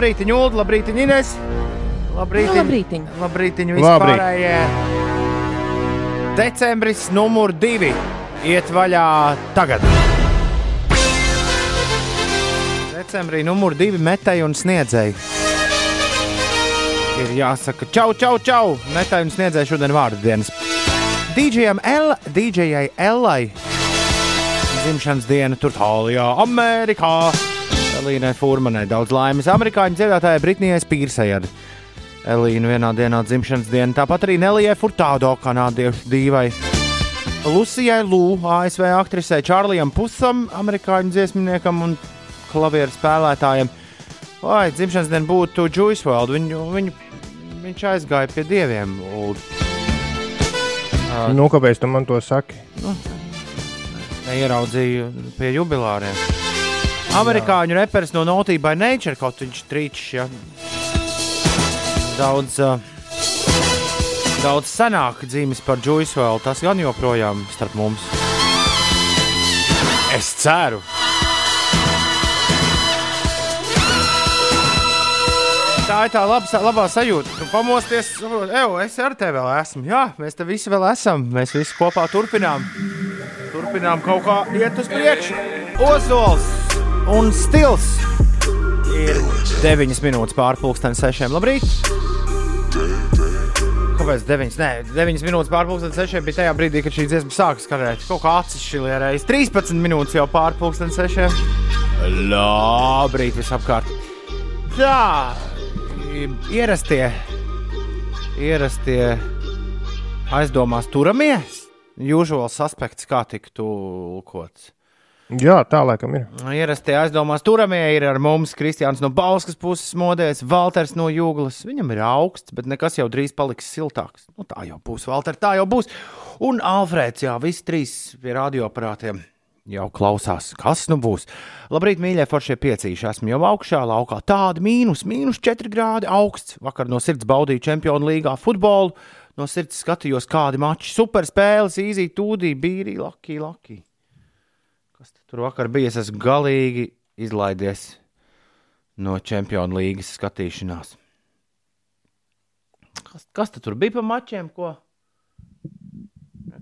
Labrīt, Ulu, labrīt, Ines. Labrīt, Nu, labrīt, Labrīt. vispārējie. Decembris numur divi iet vaļā tagad. Decembrī numur divi metēji un sniedzēji. Ir jāsaka, čau, čau, čau! Metēji un sniedzēji šodien vārdu dienas. DJam L, DJai Ellai. Dzimšanas diena Turtālijā, Amerikā. Elīnai Furmanai daudz laimes. Amerikāņu dziedātājai Britnijai Spīrsai ar Elīnu vienā dienā dzimšanas dienu. Tāpat arī Nelijai Furtādo, kanādiešu dīvai. Lucijai Lū, ASV aktrisei Čārlijam Pusam, amerikāņu dziesminiekam un klavieru spēlētājiem. Vai dzimšanas diena būtu Juice WRLD, viņu, viņu, viņš aizgāja pie dieviem. Uld. Nu, kāpēc tu man to saki? Neieraudzīju pie jubilāriem. Amerikāņu reperis no Naughty by Nature, kaut viņš trīčs, ja daudz, uh, daudz senāk dzīves par Juice WRLD, tas gan joprojām starp mums. Es ceru. Tā ir tā laba, labā sajūta. Tu pamosties, saproti, Evo, es ar tevi vēl esmu. Jā, mēs te visi vēl esam. Mēs visi kopā turpinām. Turpinām kaut kā iet uz priekšu. Ozols un stils ir 9 minūtes pārpusdienas sešiem. Labrīt! Kāpēc 9? Nē, 9 minūtes pārpusdienas sešiem bija tajā brīdī, kad šī dziesma sākas skanēt. Kaut kā acis šilierējas. 13 minūtes jau pārpusdienas sešiem. Labrīt, visapkārt! Tā, ierastie, ierastie aizdomās turamie, usuāls aspekts, kā tiktu tulkots. Jā, tā laikam ir. Ierastie aizdomās turamie ir ar mums Kristians no Bauskas puses modēs, Valters no Jūglas. Viņam ir augsts, bet nekas jau drīz paliks siltāks. Nu, tā jau būs, Valter, tā jau būs. Un Alfrēds, jā, visi trīs pie radioaparātiem jau klausās, kas nu būs. Labrīt, mīļie, foršie piecīši. Esmu jau augšā laukā. Tāda mīnus, mīnus 4 grādi augsts. Vakar no sirds baudīju Čempionu līgā futbolu. No sirds skatījos, kādi mači, superspēles, īzī, tūdī, bīrī, laki, laki. Kas tur vakar bija? Es esmu galīgi izlaidies no Čempionu līgas skatīšanās. Kas, kas tur bija pa mačiem? Ko?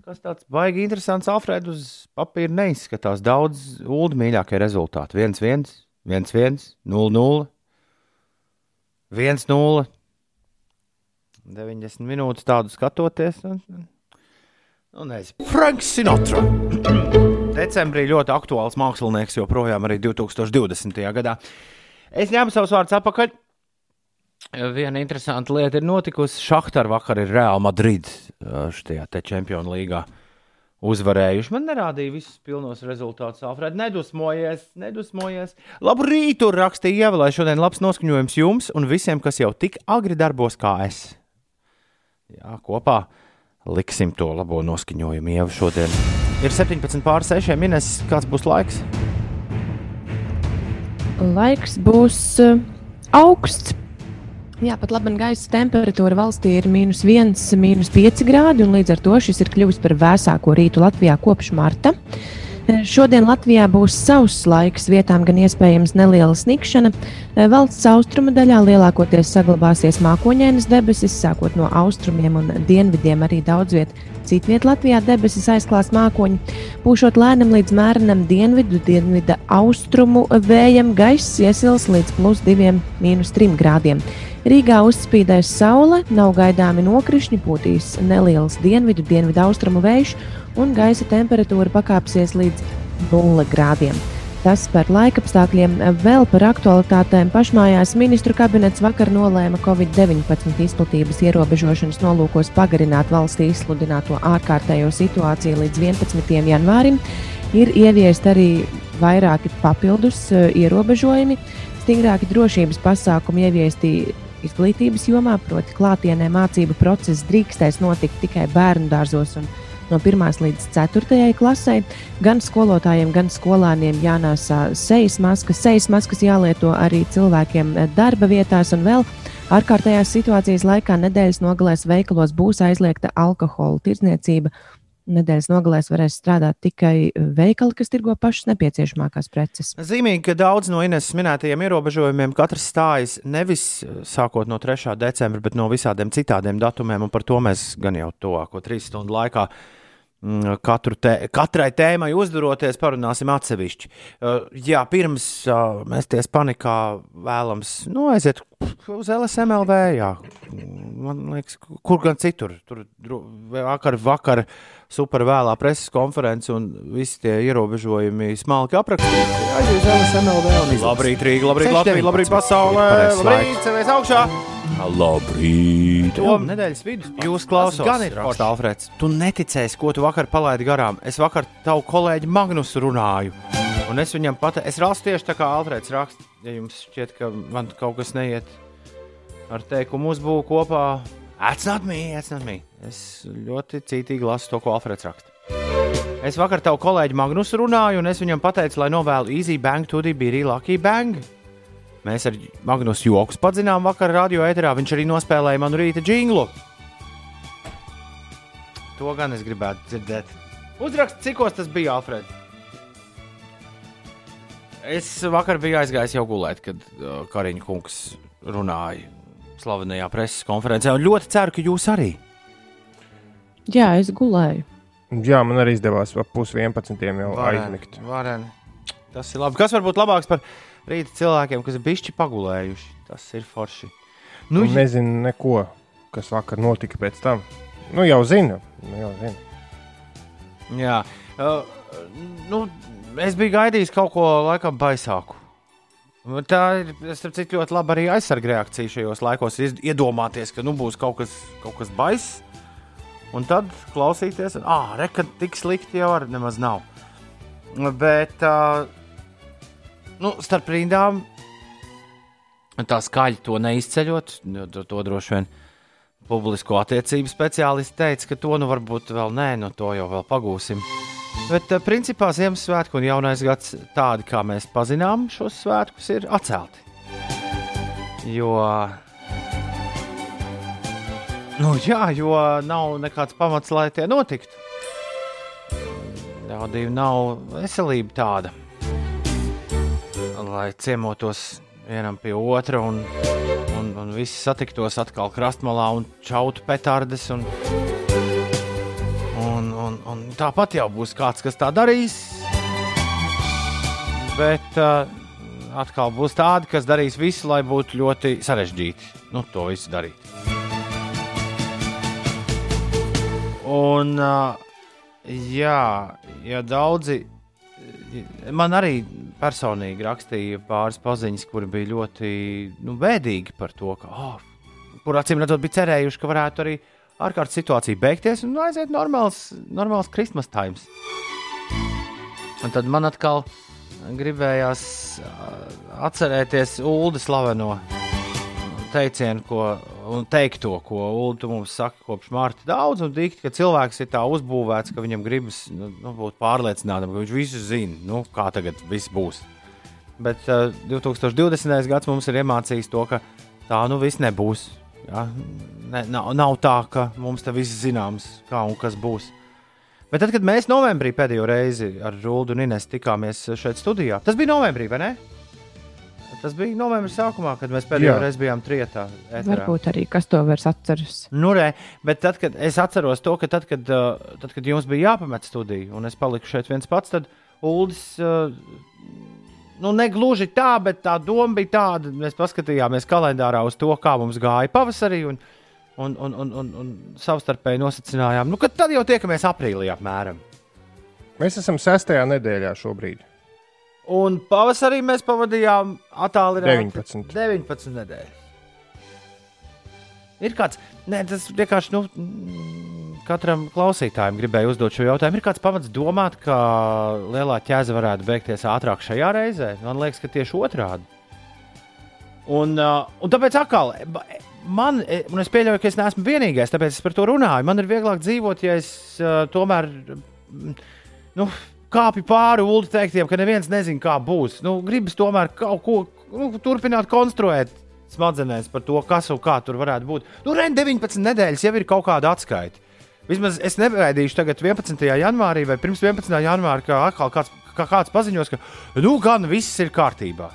Kas tāds baigi interesants, Alfred, uz papīra neizskatās. Daudz ulu mīļākie rezultāti. 1-1, 1-1, 0-0, 1-0. 90 minūtes tādu skatoties. Un, nu, nezinu. Franks Sinatra. Decembrī ļoti aktuāls mākslinieks joprojām arī 2020. gadā. Es ņēmu savus vārdus atpakaļ. Viena interesanta lieta ir notikusi. Šahtar vakar ir Real Madrid šajā te Čempionu līgā uzvarējuši. Man nerādīja visus pilnos rezultātus. Alfred, nedusmojies, nedusmojies. Labu rītu, rakstīja Ieva, lai šodien labs noskaņojums jums un visiem, kas jau tik agri darbos kā es. Jā, kopā liksim to labo noskaņojumu Ieva šodien. Ir 17 pār 6 minūtes, kāds būs laiks? Laiks būs uh, augsts. Jā, pat labi, gaisa temperatūra valstī ir mīnus 1, mīnus 5 grādi, un līdz ar to šis ir kļuvis par vēsāko rītu Latvijā kopš marta. Šodien Latvijā būs sauss laiks, vietām gan iespējams neliela snikšana. Valsts austrumu daļā lielākoties saglabāsies mākoņainas debesis, sākot no austrumiem un dienvidiem arī daudz vietā. Citviet Latvijā debesis aizklās mākoņi, pūšot lēnam līdz mērenam dienvidu, dienvidu austrumu vējam, gaiss iesils līdz plus 2,3 grādiem. Rīgā uzspīdēs saule, nav gaidāmi nokrišņi, pūtīs neliels dienvidu, dienvidu austrumu vējš un gaisa temperatūra pakāpsies līdz 0 grādiem. Tas par laikapstākļiem, vēl par aktualitātēm pašmājās ministru kabinets vakar nolēma Covid-19 izplatības ierobežošanas nolūkos pagarināt valstī izsludināto ārkārtējo situāciju līdz 11. janvārim. Ir ieviest arī vairāki papildus uh, ierobežojumi, stingrāki drošības pasākumi ieviesti izglītības jomā, proti, klātienē mācību process drīkstēs notikt tikai bērnu dārzos un no 1 līdz 4 klasē. Gan skolotājiem, gan skolāniem jānēsā sejas maskas. Sejas maskas jālieto arī cilvēkiem darba vietās un vēl. Ārkārtējās situācijas laikā nedēļas nogalēs veikalos būs aizliegta alkohola tirdzniecība Nedēļas nogalēs varēs strādāt tikai veikali, kas tirgo pašas nepieciešamākās preces. Zīmīgi, ka daudz no Ines minētajiem ierobežojumiem katrs stājas nevis eh, sākot no 3. decembra, bet no visādiem citādiem datumiem, un par to mēs gan jau tuvāko trīs stundu laikā mm, te, katrai tēmai uzduroties, parunāsim atsevišķi. Uh, jā, pirms uh, mēsties panikā vēlams nu, aiziet uz LSMLV. Jā. Man liekas, kur gan citur. Tur vakar, vakar super vēlā preses konference un visi tie ierobežojumi smalki aprakstīti. Jā, jūs LSMLV un izlasīt. Labrīt, Rīga, labrīt, Latvija, labrīt, pasaulē. Labrīt, cevies augšā. Labrīt! To nedēļas vidus jūs klausāties. Gan ir raksta Alfreds. Tu neticēsi, ko tu vakar palaidi garām. Es vakar tavu kolēģi Magnus runāju. Un es viņam pateicu, es rastu tieši tā kā Alfreds raksta. Ja jums šķiet, ka man kaut kas neiet ar teikumu uzbūvu kopā, atnāc mī, Es ļoti cītīgi lasu to, ko Alfreds raksta. Es vakar tavu kolēģi Magnus runāju, un es viņam pateicu, lai novēlu Easy Bank, to be Lucky Bank. Mēs ar Magnus joks padzinām vakar radio ēterā. Viņš arī nospēlēja manu rīta jinglu. To gan es gribētu dzirdēt. Uzrakst, cikos tas bija, Alfred. Es vakar biju aizgājis jau gulēt, kad uh, Kariņš kungs runāja slavenajā preses konferencē. Un ļoti ceru, ka jūs arī. Jā, es gulēju. Jā, man arī izdevās ap pusdienas jau varen, aizmigt. Varen. Tas ir labi. Kas var būt labāks par rīta cilvēkiem, kas ir bijuši pagulējuši? Tas ir forši. Nu, nu, nezinu neko, kas vakar notika pēc tam. Nu, jau zinu. Nu, jau zinu. Jā, uh, nu, es biju gaidījis kaut ko laikam baisāku. Tā ir cik, ļoti laba arī aizsarga reakcija šajos laikos. Iedomāties, ka nu, būs kaut kas, kaut kas baiss, un tad klausīties, ah, reka, tik slikti jau arī nemaz nav. Bet uh, nu, starp rindām tā skaļi to neizceļot, to, to droši vien publisko attiecību speciālisti teica, ka to nu varbūt vēl nē, no to jau vēl pagūsim. Bet, uh, principā, Ziemassvētku un Jaunais gads, tādi kā mēs pazinām šos svētkus, ir atcelti. Jo, nu, jā, jo nav nekāds pamats, lai tie notiktu. Daudzība nav veselība tāda, lai ciemotos vienam pie otra un, un, un visi satiktos atkal krastmalā un čautu petardes. Un, un, un tāpat jau būs kāds, kas tā darīs. Bet uh, atkal būs tādi, kas darīs visu, lai būtu ļoti sarežģīti nu, to visu darīt. Un, jā, ja daudzi man arī personīgi rakstīja pāris paziņas, kuri bija ļoti nu, bēdīgi par to, ka, oh, kur acīm redzot, bija cerējuši, ka varētu arī ārkārtas situācija beigties un aiziet normāls, normāls Christmas times. Un tad man atkal gribējās atcerēties Ulu slaveno teicienu, ko un teikt to, ko Ulu mums saka kopš mārta daudz, un dikti, ka cilvēks ir tā uzbūvēts, ka viņam gribas nu, nu, būt pārliecinātam, ka viņš visu zina, nu, kā tagad viss būs. Bet uh, 2020. gads mums ir iemācījis to, ka tā nu viss nebūs. Ja? Ne, nav, nav tā, ka mums te viss zināms, kā un kas būs. Bet tad, kad mēs novembrī pēdējo reizi ar Rūdu un Inesu tikāmies šeit studijā, tas bija novembrī, vai ne? Tas bija novembris sākumā, kad mēs pēdējo Jā. reizi bijām trietā. Ēterā. Varbūt arī kas to vairs atceras. Nu, re, bet tad, kad es atceros to, ka tad, kad, uh, tad, kad jums bija jāpamet studiju un es paliku šeit viens pats, tad Uldis uh, nu, ne gluži tā, bet tā doma bija tāda. Mēs paskatījāmies kalendārā uz to, kā mums gāja pavasarī. Un, un, un, un, un, un savstarpēji nosacinājām, nu, ka tad jau tiekamies aprīlī apmēram. Mēs esam sestajā nedēļā šobrīd. Un pavasarī mēs pavadījām attālināti 19. 19 nedēļas. Ir kāds, nē, tas vienkārši nu, katram klausītājam gribēju uzdot šo jautājumu. Ir kāds pamats domāt, ka lielā ķēze varētu beigties ātrāk šajā reizē? Man liekas, ka tieši otrādi. Un, uh, un tāpēc atkal, man, un es pieļauju, ka es neesmu vienīgais, tāpēc es par to runāju. Man ir vieglāk dzīvot, ja es uh, tomēr nu, kāpju pāri ulu teiktiem, ka neviens nezina, kā būs. Nu, gribas tomēr kaut ko nu, turpināt konstruēt smadzenēs par to, kas un kā tur varētu būt. Nu, Ren 19 nedēļas jau ir kaut kāda atskaita. Vismaz es negaidīšu tagad 11. janvārī vai pirms 11. janvāra, ka atkal kāds, kā kāds paziņos, ka nu gan viss ir kārtībā.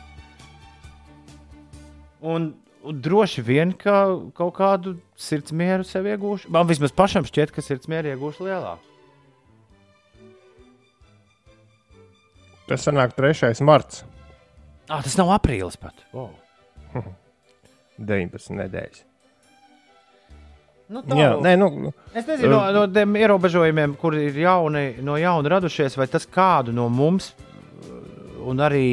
Un, un droši vien, ka kaut kādu sirdsmieru sev iegūšu. Man vismaz pašam šķiet, ka sirdsmieru iegūšu lielāku. Tas sanāk 3. marts, Ah, tas nav aprīlis pat. Oh. 19 nedēļas. Nu, tā, Jā, nē, nu, Es nezinu, no, no tiem ierobežojumiem, kur ir jauni, no jauna radušies, vai tas kādu no mums, un arī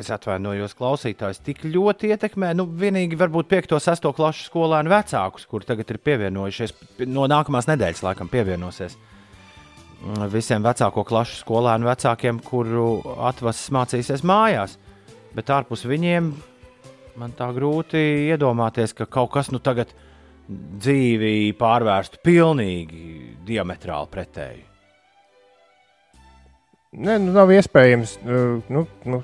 es atvainojos klausītājus, tik ļoti ietekmē. Nu, vienīgi varbūt 5, 6 klases skolēnu vecākus, kur tagad ir pievienojušies, no nākamās nedēļas laikam pievienosies. Visiem vecāko klašu skolēnu vecākiem, kuru atvases mācīsies mājās. Bet ārpus viņiem man tā grūti iedomāties, ka kaut kas nu tagad dzīvi pārvērstu pilnīgi diametrāli pretēji. ne, nu, nav iespējams. uh, Nu, nu,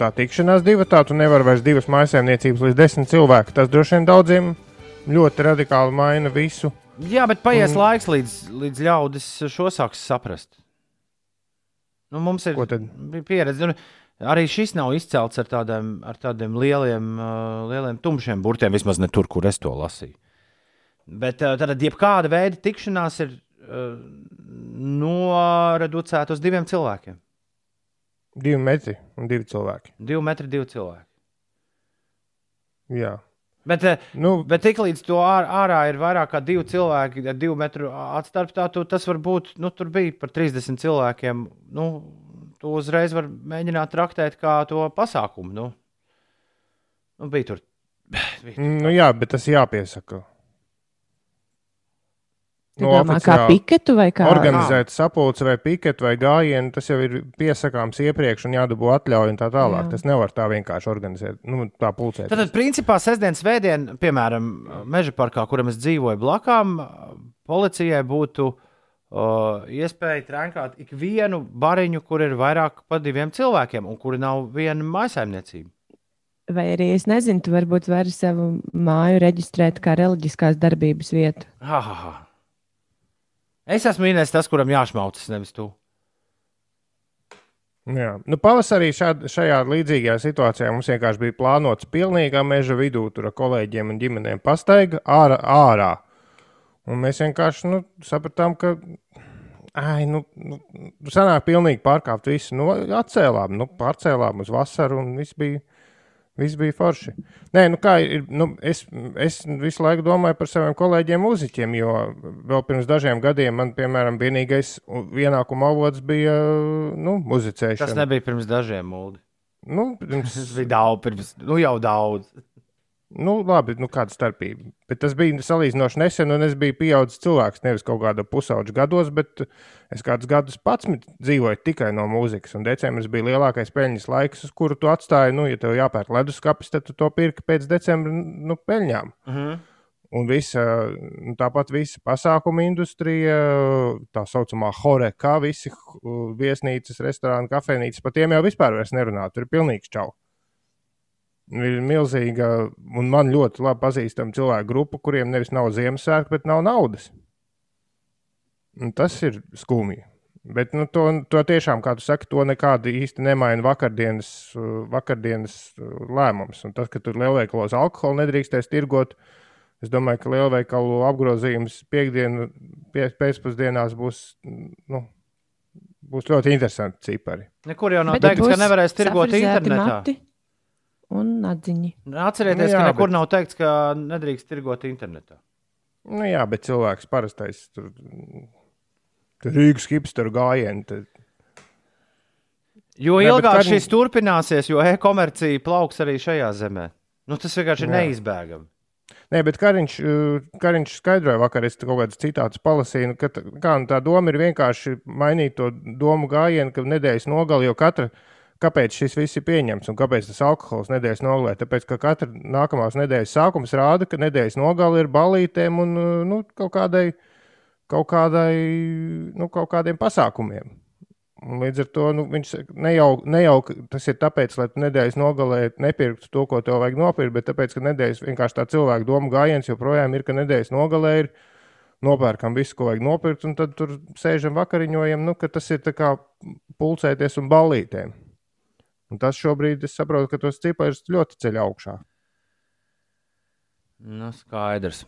tā tikšanās divi tā, tu nevari vairs divas mājsaimniecības līdz desmit cilvēku. Tas droši vien daudziem ļoti radikāli maina visu. Jā, bet paies un... laiks, līdz, līdz ļaudis šo sāks saprast. Nu, mums ir pieredze. Un arī šis nav izcelts ar tādiem, ar tādiem lieliem, uh, lieliem tumšiem burtiem, vismaz ne tur, kur es to lasīju. Bet uh, tad jebkāda veida tikšanās ir uh, noreducēta uz diviem cilvēkiem. Divi metri un divi cilvēki. Divi metri, divi cilvēki. Jā. Bet, uh, Nu, Bet tiklīdz to ār, ārā ir vairāk kā divi cilvēki, ar divu metru atstarpā, tas var būt, nu, tur bija par 30 cilvēkiem. Nu, to uzreiz var mēģināt traktēt kā to pasākumu. Nu, nu bija tur. Bija tur. nu jā, bet tas jāpiesaka. Tu domā, kā piketu vai kā Organizēt sapulci vai piketu vai gājienu, tas jau ir piesakāms iepriekš un jādabū atļauja un tā tālāk. Jā. Tas nevar tā vienkārši organizēt, nu, tā pulcēt. Tad, principā, sestdienas vēdienā, piemēram, Meža parkā, kuram es dzīvoju blakām, policijai būtu uh, iespēja trenkāt ikvienu bariņu, kur ir vairāk par diviem cilvēkiem un kuri nav viena maisaimniecība. Vai arī es nezinu, tu varbūt vari savu māju reģistrēt kā reliģiskās darbības vietu. Ha, ha, ha. Es esmu mīnējis tas, kuram jāšmaucas, nevis tu. Jā. Nu, pavasarī šād, šajā līdzīgajā situācijā mums vienkārši bija plānots pilnīgā meža vidū, tur ar kolēģiem un ģimenēm pastaiga ārā. ārā. Un mēs vienkārši nu, sapratām, ka. Ai, nu, nu, sanāk pilnīgi pārkāpt visu. Nu, atcēlām, nu, pārcēlām uz vasaru un viss bija, viss bija forši. Nē, nu kā ir, nu, es, es visu laiku domāju par saviem kolēģiem mūziķiem, jo vēl pirms dažiem gadiem man, piemēram, vienīgais ienākuma avots bija, nu, muzicēšana. Tas nebija pirms dažiem mūžiem. Nu, pirms, Tas bija daudz, pirms, nu jau daudz. Nu, labi, nu, kāda starpība. Bet tas bija salīdzinoši nesen, un es biju pieaudzis cilvēks, nevis kaut kāda pusauģa gados, bet es kādus gadus pats dzīvoju tikai no mūzikas. Un decembris bija lielākais peļņas laiks, uz kuru tu atstāji. Nu, ja tev jāpērk leduskapis, tad tu to pirki pēc decembra nu, peļņām. Uh -huh. Un visa, nu, tāpat visa pasākuma industrija, tā saucamā horeka, visi uh, viesnīcas, restorāni, kafejnīcas, par tiem jau vispār nerunā. Tur ir pilnīgs čau. Ir milzīga, un man ļoti labi pazīstama cilvēku grupa, kuriem nevis nav Ziemassvētku, bet nav naudas. Un tas ir skumji. Bet nu, to, to tiešām, kā tu saki, to nekādi īsti nemaina vakardienas, vakardienas lēmums. Un tas, ka tur lielveikalos alkoholu nedrīkstēs tirgot, es domāju, ka lielveikalu apgrozījums piekdienu pie, pēcpusdienās būs, nu, būs ļoti interesanti cipari. Nekur jau nav teikts, ka būs nevarēs tirgot internetā. mati Un atziņi. Atcerieties, Nu ka jā, nekur bet- nav teikts, ka nedrīkst tirgot internetā. Nu, jā, bet cilvēks parastais tur, tur Rīgas hipsteru gājienu. tad- Jo bet ilgāk kad- šis turpināsies, jo e-komercija plauks arī šajā zemē. Nu, tas vienkārši ir neizbēgami. Nē, bet Kariņš, uh, Kariņš skaidroja, vakar es kaut kādas citātus palasīju, nu, ka tā, kā, nu, tā doma ir vienkārši mainīt to domu gājienu, ka nedēļas nogali, jo katra, kāpēc šis viss ir pieņemts un kāpēc tas alkohols nedēļas nogalē. Tāpēc, ka katra nākamās nedēļas sākums rāda, ka nedēļas nogali ir balītēm un uh, nu, kaut, kādai, kaut, kādai, nu, kaut kādiem pasākumiem. Un Līdz ar to nu, viņš saka, nejau, nejau, ka tas ir tāpēc, lai nedēļas nogalē nepirktu to, ko tev vajag nopirkt, bet tāpēc, ka nedēļas vienkārši tā cilvēka doma gājiens joprojām ir, ka nedēļas nogalē ir nopērkam visu, ko vajag nopirkt, un tad tur sēžam vakariņojam, nu, ka tas ir tā kā pulcēties un ballītēm. Un tas šobrīd, es saprotu, ka tos ciparus ļoti ceļ augšā. Nu, skaidrs.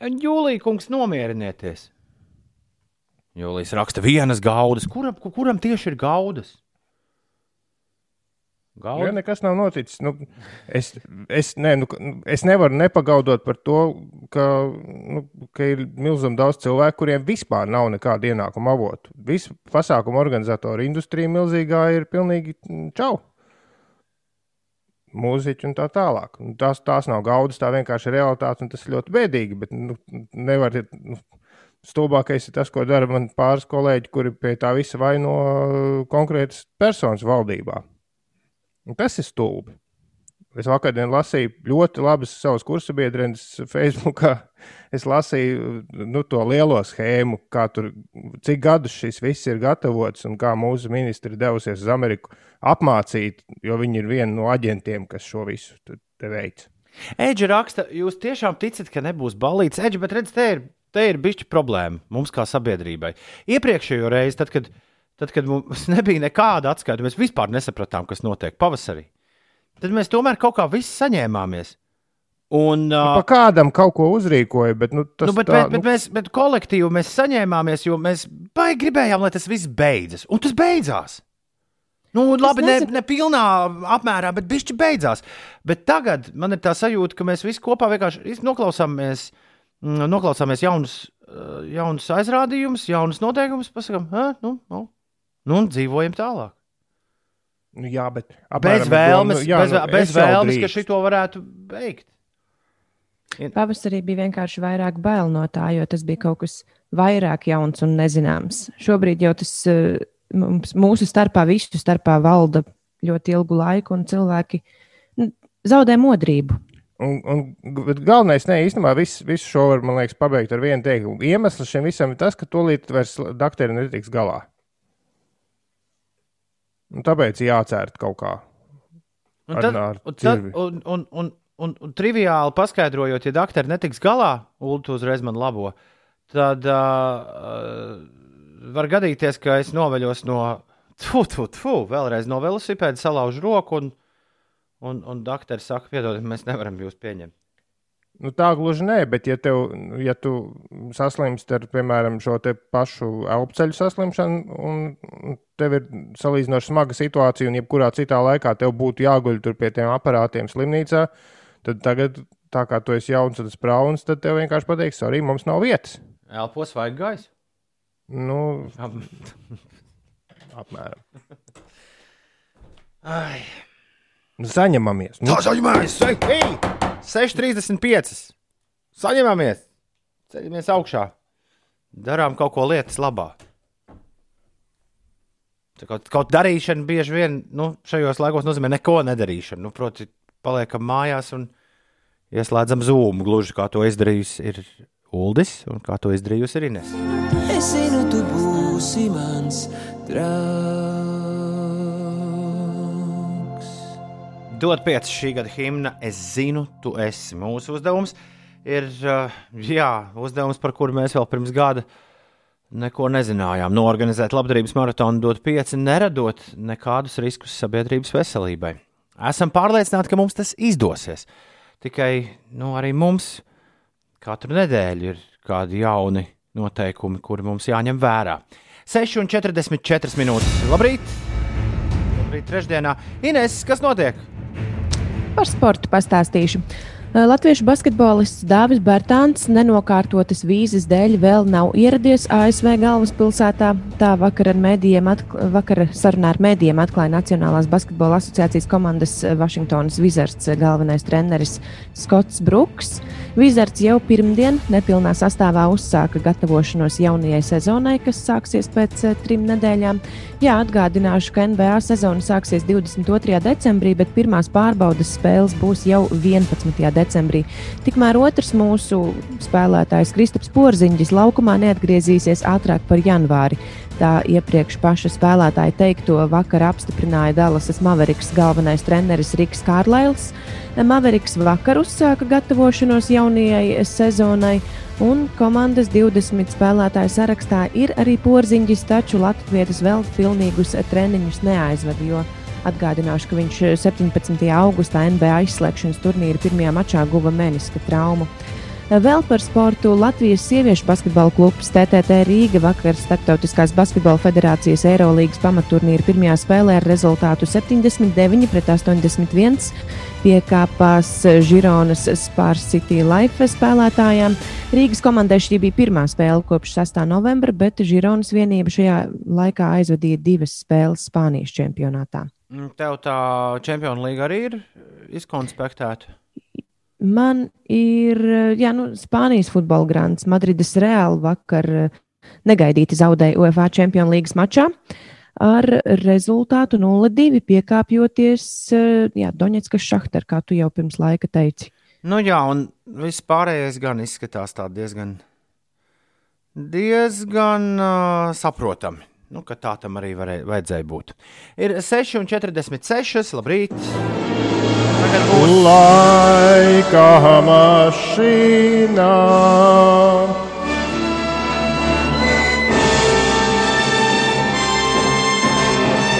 Jūlija kungs, nomierinieties. Jūlijas raksta vienas gaudas. Kuram, kuram tieši ir gaudas? Ja nekas nav noticis. Nu, es, es, ne, nu, es nevaru nepagaudot par to, ka, nu, ka ir milzīgi daudz cilvēku, kuriem vispār nav nekāda ienākuma avotu. Visu pasākumu organizatoru industrija milzīgā ir pilnīgi čau. Mūziķi un tā tālāk. Tās, tās nav gaudas, tā vienkārši ir realitāte, un tas ir ļoti bēdīgi. Bet nu, nevar, nu, stulbākais ir tas, ko dara man pāris kolēģi, kuri pie tā visa vaino konkrētas personas valdībā. Un tas ir stulbi. Es vakar lasīju ļoti labas savas kursabiedrenes Facebookā. Es lasīju nu, to lielo schēmu, tur, cik gadus šis viss ir gatavots un kā mūsu ministri devusies uz Ameriku apmācīt, jo viņi ir viena no aģentiem, kas šo visu veic. Eģe raksta, jūs tiešām ticat, ka nebūs balīts. Eģe, bet redziet, te ir, te ir bišķi problēma mums kā sabiedrībai. Iepriekšējo reizi, tad, kad Tad, kad mums nebija nekāda atskaita, mēs vispār nesapratām, kas notiek pavasarī. Tad mēs tomēr kaut kā visi saņēmāmies. Un, nu, uh, kādam kaut ko uzrīkoja, bet, nu, tas nu, bet, tā, bet, bet, nu... mēs, bet kolektīvi mēs saņēmāmies, jo mēs baigi gribējām, lai tas viss beidzas. Un tas beidzās. Nu, labi, ne, ne pilnā apmērā, bet bišķi beidzās. Bet tagad man ir tā sajūta, ka mēs visi kopā vienkārši noklausāmies, mm, noklausāmies jaunus, jaunus aizrādījumus, jaunus noteikumus, pasakām, nu, nu, Nu, un dzīvojam tālāk. Nu, jā, bet apmēram, bez vēlmes, nu, jā, bez, nu, bez vēlmes ka šito varētu beigt. Pavasarī bija vienkārši vairāk bail no tā, jo tas bija kaut kas vairāk jauns un nezināms. Šobrīd jau tas eh, mums, mūsu starpā, visu starpā valda ļoti ilgu laiku, un cilvēki nu, zaudē modrību. Un, un, bet galvenais, ne, īstenībā, visu, visu šo var, man liekas, pabeigt ar vienu teikumu. Iemesls šim visam ir tas, ka tūlīt vairs doktori netiks galā. Un tāpēc jācērt kaut kā. Un, tad, ar, un, tad, un, un, un, un, un triviāli paskaidrojot, ja doktori netiks galā, Ulu uzreiz man labo, tad uh, var gadīties, ka es noveļos no, tu, tu, tu, vēlreiz no velosipēda, salaužu roku, un, un, un doktori saka, piedodiet, mēs nevaram jūs pieņemt. Nu, tā gluži nē, bet, ja, tev, ja tu saslimst ar, piemēram, šo pašu elpoceļu saslimšanu, un tev ir salīdzinoši smaga situācija, un jebkurā citā laikā tev būtu jāguļ tur pie tiem aparātiem slimnīcā, tad tagad, tā kā tu esi jauns un sprauns, tad tev vienkārši pateiks, arī mums nav vietas. Elpos vajag gaisu. Nu, apmēram. Ai. Saņemamies. Nu. Tā saņemamies! Ei! 6,35. Saņemamies, ceļamies augšā, darām kaut ko lietas labā. Kaut, kaut darīšana bieži vien nu, šajos laikos nozīmē neko nedarīšanu. Nu, proti, paliekam mājās un ieslēdzam zūmu, gluži kā to izdarījusi ir Uldis un kā to izdarījusi ir Ines. Es zinu, tu būsi mans draugs. Dot pieci šī gada himna. Es zinu, tu esi. Mūsu uzdevums ir uh, jā, uzdevums, par kuru mēs vēl pirms gada neko nezinājām. Norganizēt labdarības maratonu, dot pieci, neradot nekādus riskus sabiedrības veselībai. Esam pārliecināti, ka mums tas izdosies. Tikai nu, arī mums katru nedēļu ir kādi jauni noteikumi, kuri mums jāņem vērā. 6,44 minūtes. Labrīt! Labrīt, trešdienā. Ines, kas notiek? Par sportu pastāstīšu. Latviešu basketbolists Dāvis Bērtāns nenokārtotas vīzes dēļ vēl nav ieradies ASV galvaspilsētā. Tā vakar, ar mēdījiem, vakar sarunā ar mēdījiem atklāja Nacionālās basketbola asociācijas komandas Vašingtonas Wizards galvenais treneris Skots Bruks. Wizards jau pirmdien nepilnā sastāvā uzsāka gatavošanos jaunajai sezonai, kas sāksies pēc trim nedēļām. Jā, atgādināšu, ka NBA sezona sāksies 22. decembrī, bet pirmās pārbaudas spēles būs jau 11. decembrī decembrī. Tikmēr otrs mūsu spēlētājs Kristaps Porziņģis laukumā neatgriezīsies ātrāk par janvāri. Tā iepriekš paša spēlētāja teikto vakar apstiprināja Dallasas Maveriks galvenais treneris Riks Kārlails. Maveriks vakar uzsāka gatavošanos jaunajai sezonai, Un komandas 20 spēlētāju sarakstā ir arī porziņģis, taču Latvijas vēl pilnīgus treniņus neaizvada, jo atgādināšu, ka viņš 17. augustā NBA izslēgšanas turnīra pirmajā mačā guva meniska traumu. Vēl par sportu Latvijas sieviešu basketbola klubs TTT Rīga vakar Startautiskās basketbola federācijas Eirolīgas pamatturnīra pirmajā spēlē ar rezultātu 79 pret 81 piekāpās Žironas Spārs City Life spēlētājām. Rīgas komandai šī bija pirmā spēle kopš 6. novembra, bet Žironas vienība šajā laikā aizvadīja divas spēles Spānijas čempionātā. Tev tā čempionu līga arī ir izkonspektēta. Man ir jā, nu, Spānijas futbola grāmatas. Madrides Reāla vakar eh, negaidīti zaudēja UEFA Champions League mačā ar rezultātu 0-2, piekāpjoties eh, Doņetskas šahtar, kā tu jau pirms laika teici. Nu jā, un viss pārējais gan izskatās diezgan, diezgan uh, saprotami. Nu, tā tam arī varēja, vajadzēja būt. Ir 6,46. Labrīt! Tagad būs laika mašīna.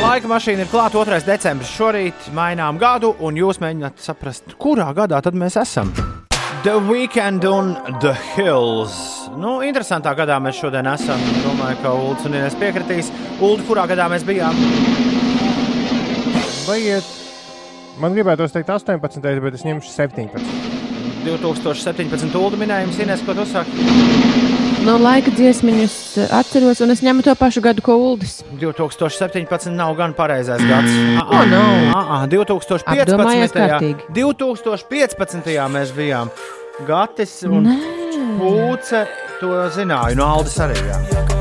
Laika mašīna ir klāta 2. decembris. Šorīt mainām gadu, un jūs mēģināt saprast, kurā gadā tad mēs esam. The Weekend un The Hills. Nu, interesantā gadā mēs šodien esam. Domāju, ka Ulus un Inês piekritīs. Ulu, kurā gadā mēs bijām? Vai iet Man gribētu teikt 18, bet es ņemšu 17. 2017. ulu minējums, Inês, ko tu saki? No laika dziesmiņus atceros, un es ņemu to pašu gadu, ko Uldis. 2017. nav gan pareizais gads. Ko nav? A, a, 2015. 2015. mēs bijām Gatis un Nē. Pūce. To zināju, no Aldis arī. Jā.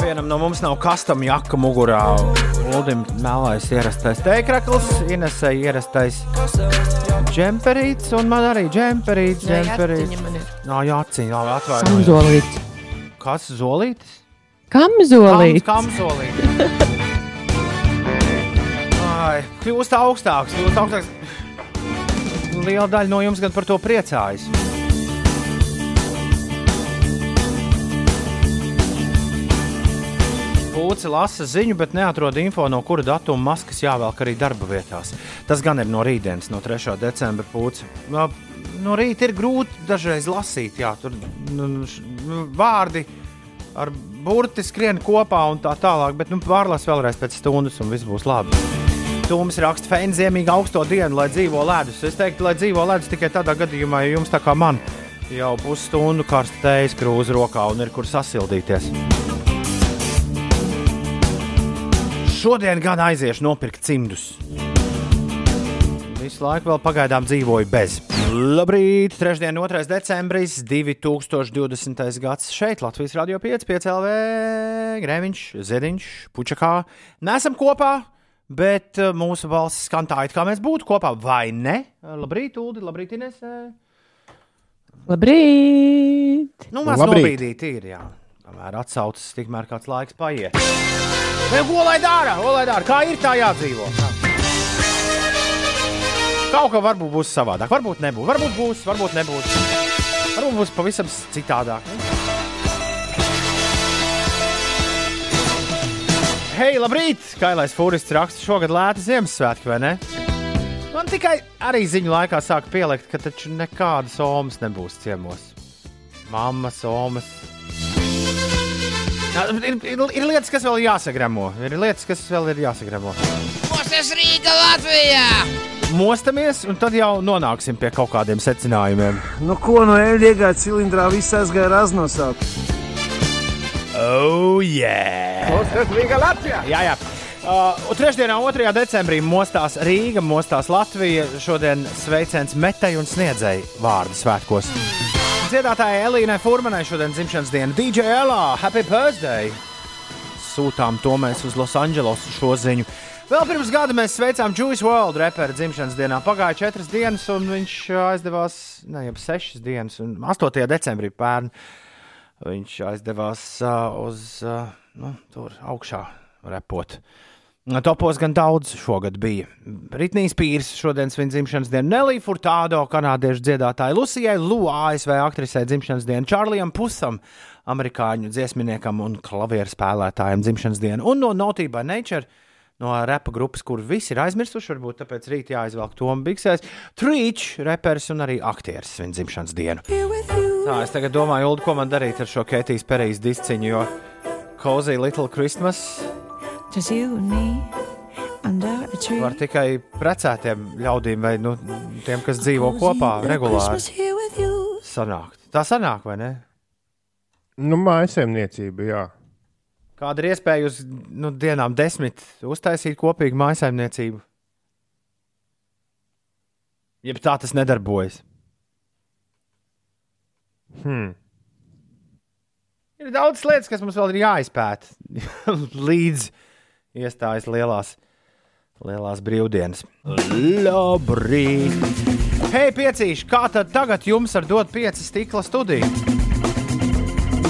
Nevienam no mums nav custom jaka mugurā. Ulim melnais ierastais teikrakls, Inesai ierastais džemperīts, un man arī džemperīts. džemperīts. Nā, jāciņ, jā, atvainojiet. Kam zolīts? Kas zolītis? Kam zolītis? Kam, kam zolītis? Ai, kļūst augstāks, kļūst augstāks. Liela daļa no jums gan par to priecājas. Pūci lasa ziņu, bet neatrod info, no kura datuma maskas jāvelk arī darba vietās. Tas gan ir no rītdienas, no 3. decembra pūci. No, rīta ir grūti dažreiz lasīt, jā, tur nu, nu, vārdi ar burti skrien kopā un tā tālāk, bet nu, pārlās vēlreiz pēc stundas un viss būs labi. Tūmis raksta, ka ziemīgi augsto dienu, lai dzīvo ledus. Es teiktu, lai dzīvo ledus tikai tādā gadījumā, ja jums tā kā man jau pusstundu karsta tējas krūze rokā un ir kur sasildīties. Šodien gan aiziešu nopirkt cimdus. Visu laiku vēl pagaidām dzīvoju bez. Labrīt, trešdien, 2. decembris, 2020. gads. Šeit Latvijas Rādio 5, 5 LV, Grēviņš, Zediņš, Puķakā. Nesam kopā, bet uh, mūsu balss skan tā, it kā mēs būtu kopā, vai ne? Labrīt, Ulu, labrīt, Ines. Labrīt! Nu, mēs nobīdīt ir, jā. Kamēr atsaucas, tikmēr kāds laiks paiet. Ne, ko lai dara? Ko lai dara? Kā ir tā jādzīvo? Kaut kā varbūt būs savādāk, varbūt nebūs. Varbūt būs, varbūt nebūs. Varbūt būs pavisam citādāk. Hei, labrīt! Kailais Fūrists raksta šogad lēti Ziemassvētki, vai ne? Man tikai arī ziņu laikā sāk pielikt, ka taču nekādas omas nebūs ciemos. Mammas, omas, ir, ir, ir lietas, kas vēl jāsagramo. Ir lietas, kas vēl ir jāsagramo. Mosties Rīga, Latvijā! Mostamies, un tad jau nonāksim pie kaut kādiem secinājumiem. Nu, ko no eļļa iegāja cilindrā, viss aizgāja raznosāk. Oh, yeah! Mosties Rīga, Latvijā! Jā, jā. Uh, trešdienā, 2. decembrī, mostās Rīga, mostās Latvija. Šodien sveiciens metēji un sniedzēji vārdu svētkos. Mm dziedātājai Elīnai Furmanai šodien dzimšanas diena. DJ Elā, Happy Birthday! Sūtām to mēs uz Losandželosu šo ziņu. Vēl pirms gada mēs sveicām Juice World reperu dzimšanas dienā. Pagāja četras dienas, un viņš aizdevās, ne jau sešas dienas, un 8. decembrī pērn viņš aizdevās uh, uz uh, nu, tur augšā repot. Topos gan daudz šogad bija. Ritnijas Pīrs šodien svin dzimšanas dienu, Nelija Furtādo, kanādiešu dziedātāja Lucijai, Lu ASV aktrisē dzimšanas dienu, Čārlijam Pusam, amerikāņu dziesminiekam un klavieru spēlētājam dzimšanas dienu, un no by Nature. No repa grupas, kur visi ir aizmirsuši, varbūt tāpēc rīt jāizvelk Toms Bigsēs. Trīčs, reperis un arī aktieris svin dzimšanas dienu. Tā, es tagad domāju, Ulu, ko man darīt ar šo Ketijas Perijas disciņu, jo Cozy Little Christmas var tikai precētiem ļaudīm vai nu, tiem, kas dzīvo kopā regulāri Christmas here with you. sanākt. Tā sanāk, vai ne? Nu, mājsaimniecība, jā. Kāda ir iespēja uz nu, dienām desmit uztaisīt kopīgu mājsaimniecību? Jeb tā tas nedarbojas. Hmm. Ir daudz lietas, kas mums vēl ir jāizpēta līdz iestājas lielās, lielās brīvdienas. Labrīt! Hei, piecīši, kā tad tagad jums ar dot pieci stikla studiju?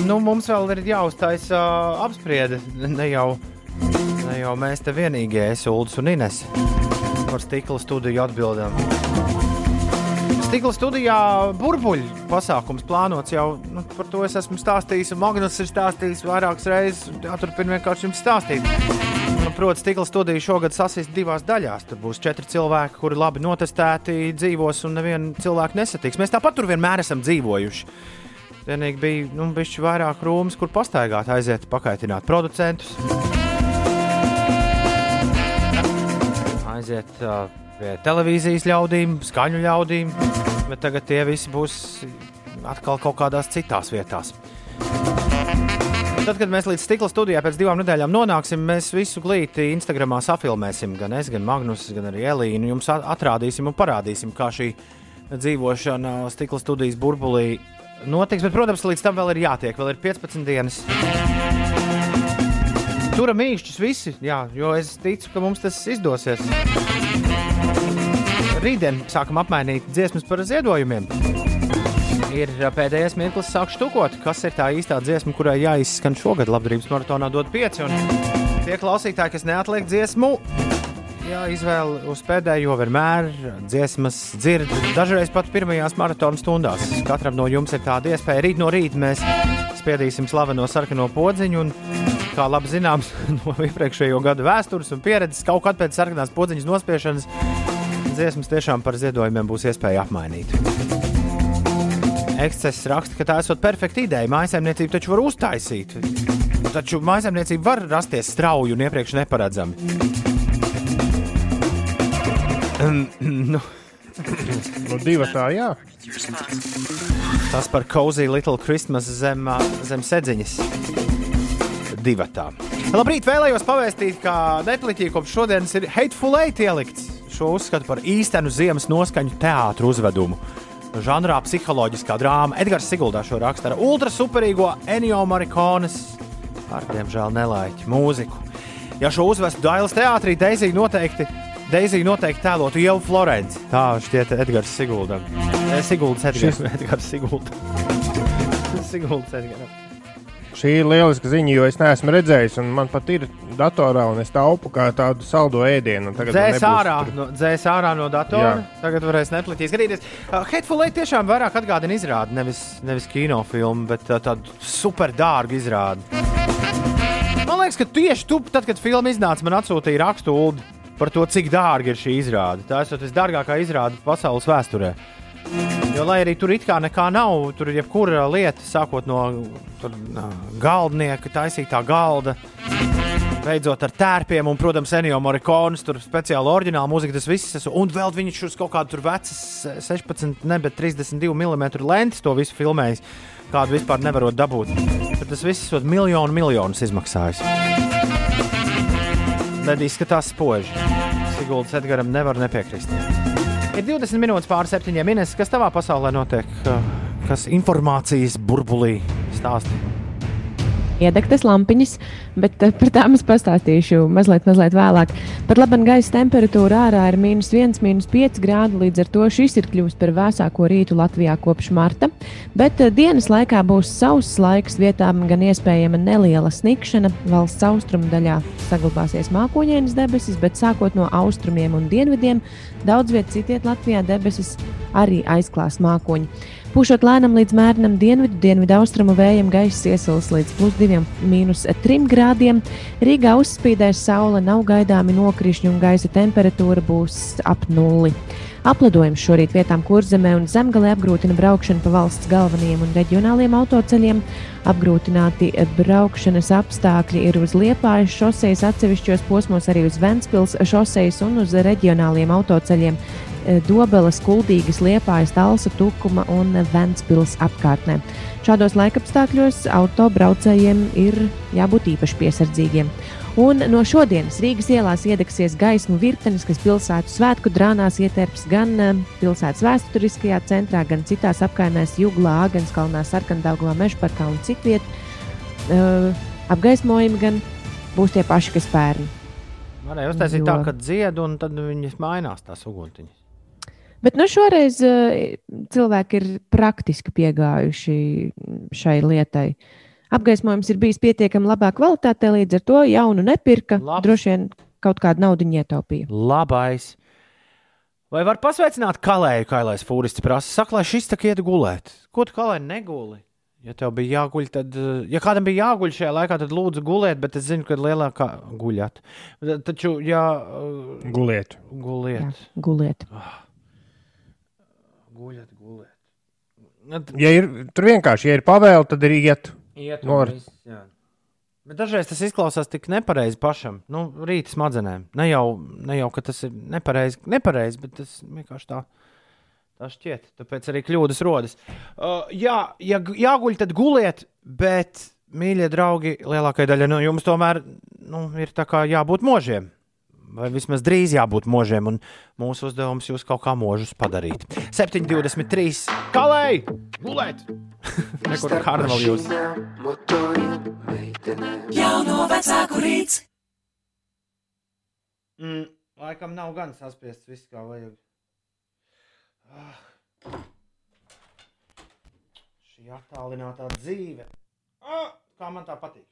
Nu, mums vēl ir jāuztaisa uh, apspriede. Ne jau, ne jau mēs te vienīgie, es Uldis un Ines, par stikla studiju atbildam. Stikla studijā burbuļu pasākums plānots jau nu, par to es esmu stāstījis, un Magnus ir stājis vairākas reizes. Jāturpina vienkārši jums stāstīt. Protams, stikla studija šogad sasīs divās daļās. Tur būs četri cilvēki, kuri labi notestēti, dzīvos, un nevienu cilvēku nesatiks. Mēs tāpat tur vienmēr esam dzīvojuši. Vienīgi bija nu, vairāk rūmas, kur pastaigāt, aiziet, pakaitināt producentus. Aiziet uh, pie televīzijas ļaudīm, skaņu ļaudīm, bet tagad tie visi būs atkal kaut kādās citās vietās. Tad, kad mēs līdz stikla studijā pēc divām nedēļām nonāksim, mēs visu glīti Instagramā safilmēsim. Gan es, gan Magnus, gan arī Elīnu. Jums atrādīsim un parādīsim, kā šī dzīvošana stikla studijas burbulī notiks. Bet, protams, līdz tam vēl ir jātiek. Vēl ir 15 dienas. Turam īšķus visi, jā, jo es ticu, ka mums tas izdosies. Rītdien sākam apmainīt dziesmas par ziedojumiem. Ir pēdējais mirklis, sāk štukot, kas ir tā īstā dziesma, kurai jāizskan šogad labdarības maratonā dot pieci. Un tie klausītāji, kas neatliek dziesmu, jāizvēl uz pēdējo vienmēr dziesmas dzird. Dažreiz pat pirmajās maratona stundās. Katram no jums ir tāda iespēja. Rīt no rīta mēs spiedīsim slaveno sarkano podziņu. Un, kā labi zināms no iepriekšējo gadu vēstures un pieredzes, kaut kad pēc sarkanās podziņas nospiešanas dziesmas tiešām par ziedojumiem būs iespēja apmainīt. Ekscess raksta, ka tā esot perfekta ideja. Mājsaimniecību taču var uztaisīt. Taču mājsaimniecība var rasties strauji un iepriekš neparedzami. nu, Nu, divi tā, jā. tas par Cozy Little Christmas zem, zem sedziņas. Divatā. Labrīt, vēlējos pavēstīt, ka Netflixī kopš šodienas ir Hateful Eight ielikts. Šo uzskatu par īstenu ziemas noskaņu teātru uzvedumu. Žanrā psiholoģiskā drāma Edgars Siguldā šo raksta ar ultra superīgo Enio Marikonas, ar diemžēl nelaiķu mūziku. Ja šo uzvestu Dailas teātrī, Deizija noteikti, Deizija noteikti tēlotu Ievu Florenci. Tā šķiet Edgars Siguldam. Eh, Siguldas Edgars, Edgars Sigulda. Siguldas Edgars. Šī ir lieliska ziņa, jo es neesmu redzējis, un man pat ir datorā, un es taupu kā tādu saldo ēdienu. Dzēs ārā, tur- no, dzēs ārā no datora. Jā. Tagad varēs Netflix skatīties. Uh, Eight tiešām vairāk atgādina izrādi, nevis, nevis kinofilmu, bet uh, tādu super dārgu izrādi. Man liekas, ka tieši tu, tad, kad filma iznāca, man atsūtīja rakstu par to, cik dārga ir šī izrāde. Tā esot visdārgākā izrāde pasaules vēsturē. Jo, lai arī tur it kā nekā nav, tur ir jebkura lieta, sākot no tur, galdnieka, taisītā galda, beidzot ar tērpiem, un, protams, Enio Morikonis, tur speciāli oriģināla mūzika, tas viss, es- un vēl viņš uz kaut kādu tur vecas 16, ne, bet 32 mm lentes to visu filmējis, kādu vispār nevarot dabūt. Bet tas viss ir miljonu miljonus izmaksājis. Bet izskatās spoži. Siguldas Edgaram nevar nepiekrist. Ir 20 minūtes pāri septiņiem minūtes, kas tavā pasaulē notiek, kas informācijas burbulī stāsta. Iedegtas lampiņas, bet eh, par tām es pastāstīšu mazliet, mazliet vēlāk. Pat labi, gaisa temperatūra ārā ir mīnus 1, mīnus 5 grādi. Līdz ar to šis ir kļuvis par vēsāko rītu Latvijā kopš marta. Bet eh, dienas laikā būs sauss laiks, vietām gan iespējama neliela snikšana. Valsts austrumu daļā saglabāsies mākoņdienas debesis, bet sākot no austrumiem un dienvidiem, daudz vietā citiet Latvijā debesis arī aizklās mākoņi. Pūšot lēnam līdz mērenam dienvidu, dienvidu austrumu vējam gaiss iesils līdz plus 2,3 grādiem. Rīgā uzspīdēs saule, nav gaidāmi nokrišņi un gaisa temperatūra būs ap nulli. Apledojums šorīt vietām kurzemē un zemgalē apgrūtina braukšanu pa valsts galvenajiem un reģionāliem autoceļiem. Apgrūtināti braukšanas apstākļi ir uz Liepājas šosejas atsevišķos posmos, arī uz Ventspils šosejas un uz reģionāliem autoceļiem. Dobeles, Kuldīgas, Liepājas, Talsa, Tukuma un Ventspils apkārtnē. Šādos laikapstākļos autobraucējiem ir jābūt īpaši piesardzīgiem. Un no šodienas Rīgas ielās iedegsies gaismu virtenis, kas pilsētu svētku drānās ietērps gan eh, pilsētas vēsturiskajā centrā, gan citās apkaimēs, Juglā, Agenskalnā, Sarkandauglā, Mežparkā un citviet. Uh, apgaismojumi gan būs tie paši, kas pērn. Varēja uztaisīt Jo- tā, ka dzied, un tad viņas mainās tās uguntiņas. Bet nu, šoreiz uh, cilvēki ir praktiski piegājuši šai lietai. Apgaismojums ir bijis pietiekami labā kvalitātē, līdz ar to jaunu nepirka. Labs. Droši vien kaut kādu naudu ietaupīja. Labais. Vai var pasveicināt kalēju, kā lai fūrists prasa? Saka, lai šis tā iet gulēt. Ko tu kalēji neguli? Ja tev bija jāguļ, tad, eh, ja kādam bija jāguļ šajā laikā, tad lūdzu guliet, bet es zinu, ka lielākā guļat. Taču, ja eh, Guliet. Jā, guliet, guliet. Guļat, guliet. Nu, Ja ir, tur vienkārši ja ir pavēle, tad ir iet. Iet Nu, var- viss, jā. Bet dažreiz tas izklausās tik nepareizi pašam. Nu, rīta smadzenēm. Ne jau, ne jau ka tas ir nepareizi, nepareizi bet tas vienkārši tā. Tā šķiet, tāpēc arī kļūdas rodas. Uh, jā, ja gu- jāguļ, tad guliet, bet, mīļie draugi, lielākajai daļai no jums tomēr nu, ir tā kā jābūt možiem. Vai vismaz drīz jābūt možiem, un mūsu uzdevums jūs kaut kā možus padarīt. 7,23. Kalēji! Gulēt! Nekur karnevāli jūs! Jauno vecāku rīts. Mm, laikam nav gan saspiests viss, kā vajag. Ah. Šī attālinātā dzīve. Ah, kā man tā patīk.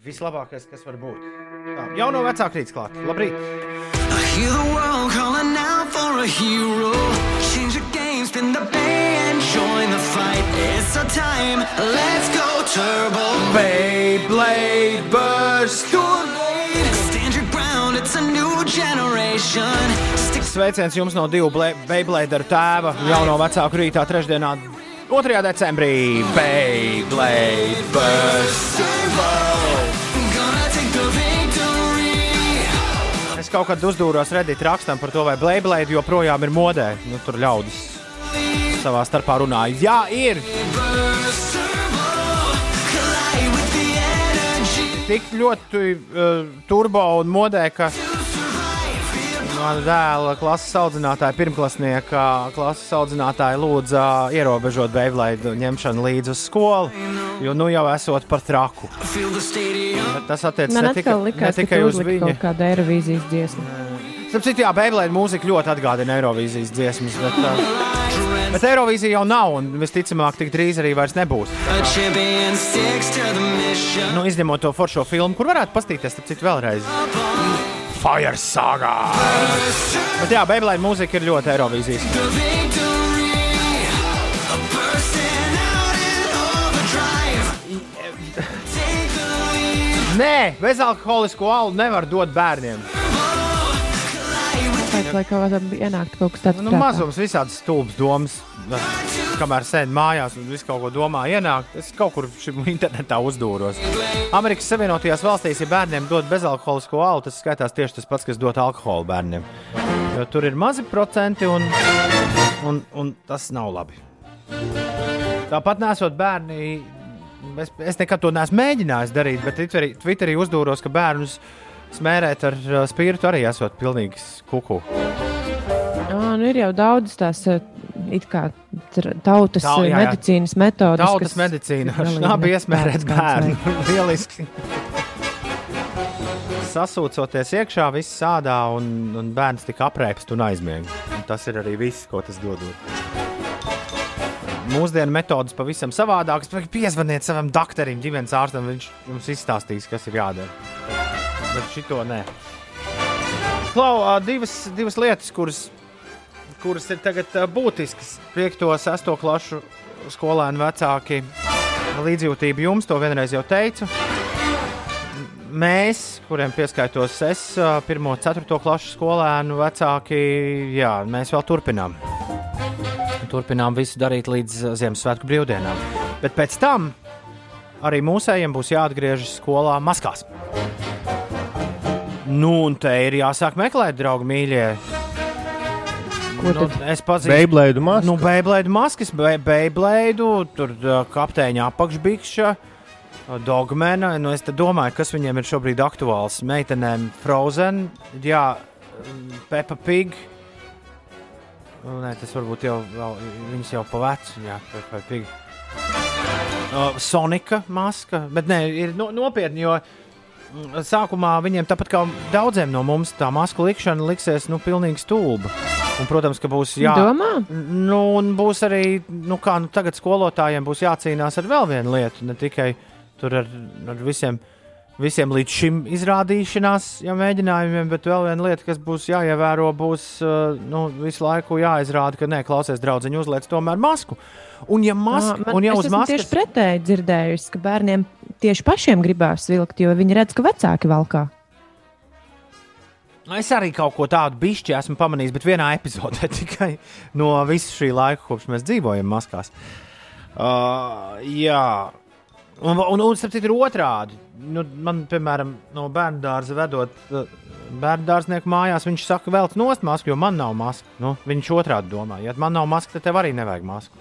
Vislabākais, kas var būt. Tā, jau no vecāka rīta klāta. Labrīt! I hear the world calling out for a hero. Change the game, spin the bay and join the fight. It's our time. Let's go turbo. Beyblade burst! Stand your ground. It's a new generation. Stick Sveiciens jums no divu Beybladeru tēva jauno vecāku rītā trešdienā, 2. decembrī. Beyblade burst! gonna Es kaut kad uzdūros Reddit rakstam par to, vai Beyblade joprojām ir modē. Nu, tur ļaudis savā starpā runāja. Jā, ir! Tik ļoti uh, turbo un modē, ka mana dēla klases audzinātāja, pirmklasnieka klases audzinātāja lūdza ierobežot Beyblade ņemšanu līdzi uz skolu, jo nu jau esot par traku. Bet Tas attiecas ne tikai, atkal ne tikai uz viņu. kaut kādu Eirovīzijas dziesmu. Starp citu, jā, Beyblade mūzika ļoti atgādina Eirovīzijas dziesmas, bet, uh, bet Eirovīzija jau nav un visticamāk tik drīz arī vairs nebūs. Nu, izņemot to foršo filmu, kur varētu paskatīties, starp citu, vēlreiz. Fire Saga! Bet jā, Beyblade mūzika ir ļoti Eirovīzijas. Nē, bezalkoholisko alu nevar dot bērniem. Collide with Pēc tam, kā kādam ienākt kaut kas tāds Nu, prātā. mazums, visādas stulbas domas. Kamēr sēž mājās un visu kaut ko domā, ienāk, es kaut kur šim internetā uzdūros. Amerikas Savienotajās valstīs, ja bērniem dod bezalkoholisko alu, tas skaitās tieši tas pats, kas dod alkoholu bērniem. Jo tur ir mazi procenti un, un, un tas nav labi. Tāpat nesot bērni. Es, es nekad to neesmu mēģinājis darīt, bet Twitterī, Twitterī uzdūros, ka bērnus smērēt ar spirtu arī esot pilnīgs kuku. Jā, nu ir jau daudz tās tautas Tau- jā, jā. medicīnas metodas. Tautas medicīna. galīgi Labi ne- iesmērēt bērns bērnu. Lieliski. Sasūcoties iekšā, viss sādā un, un bērns tika apreipts un aizmiega. Un Tas ir arī viss, ko tas dod. Mūsdienu metodas pavisam savādākas. Piezvaniet savam doktoram, ģimenes ārstam, viņš jums izstāstīs, kas ir jādara. Bet šito nē. Klau, divas, divas lietas, kuras, kuras ir tagad būtiskas. 5. un 6. klasu skolēnu vecāki līdzjūtība jums, to vienreiz jau teicu. Mēs, kuriem pieskaitos es, ā, 1. un 4. klasu skolēnu vecāki, jā, mēs vēl turpinām. Turpinām visu darīt līdz ā, Ziemassvētku brīvdienām. Bet pēc tam arī mūsējiem būs jāatgriežas skolā maskās. Nu, un te ir jāsāk meklēt, draugi, mīļie. Ko Nu, es pazīstu. Beiblēdu maska. Nu, Beiblēdu maskas, be, Beiblēdu, tur uh, kapteiņa apakšbikša, uh, dogmena. Nu, es domāju, kas viņiem ir šobrīd aktuāls. Meitenēm Frozen, jā, Peppa Pig. Nu, Nē, tas varbūt jau, viņas jau pa vecu, jā, Peppa Pig. Uh, Sonika maska, bet nē, ir no, nopietni, jo mm, sākumā viņiem tāpat kā daudziem no mums tā maska likšana liksies, nu, pilnīgi stulba. Un, protams, ka būs jā, Domā? Nu, un būs arī, nu, kā nu, tagad skolotājiem būs jācīnās ar vēl vienu lietu, ne tikai tur ar, ar visiem, visiem līdz šim izrādīšanās ja, mēģinājumiem, bet vēl viena lieta, kas būs jāievēro, būs uh, nu, visu laiku jāizrāda, ka nē, klausies, draugiņ, uzliec tomēr masku. Un, ja, mask, Ā, man- un ja es esmu maskas tieši pretēji dzirdējusi, ka bērniem tieši pašiem gribās vilkt, jo viņi redz, ka vecāki valkā. Es arī kaut ko tādu bišķi esmu pamanījis, bet vienā epizodē tikai no visa šī laika, kopš mēs dzīvojam maskās. Uh, jā, un, un, un starp citu ir otrādi. Nu, man, piemēram, no bērnu dārza vedot uh, bērnu dārznieku mājās, viņš saka, velc nost masku, jo man nav maska. Nu, viņš otrādi domā, ja man nav maska, tad tev arī nevajag masku.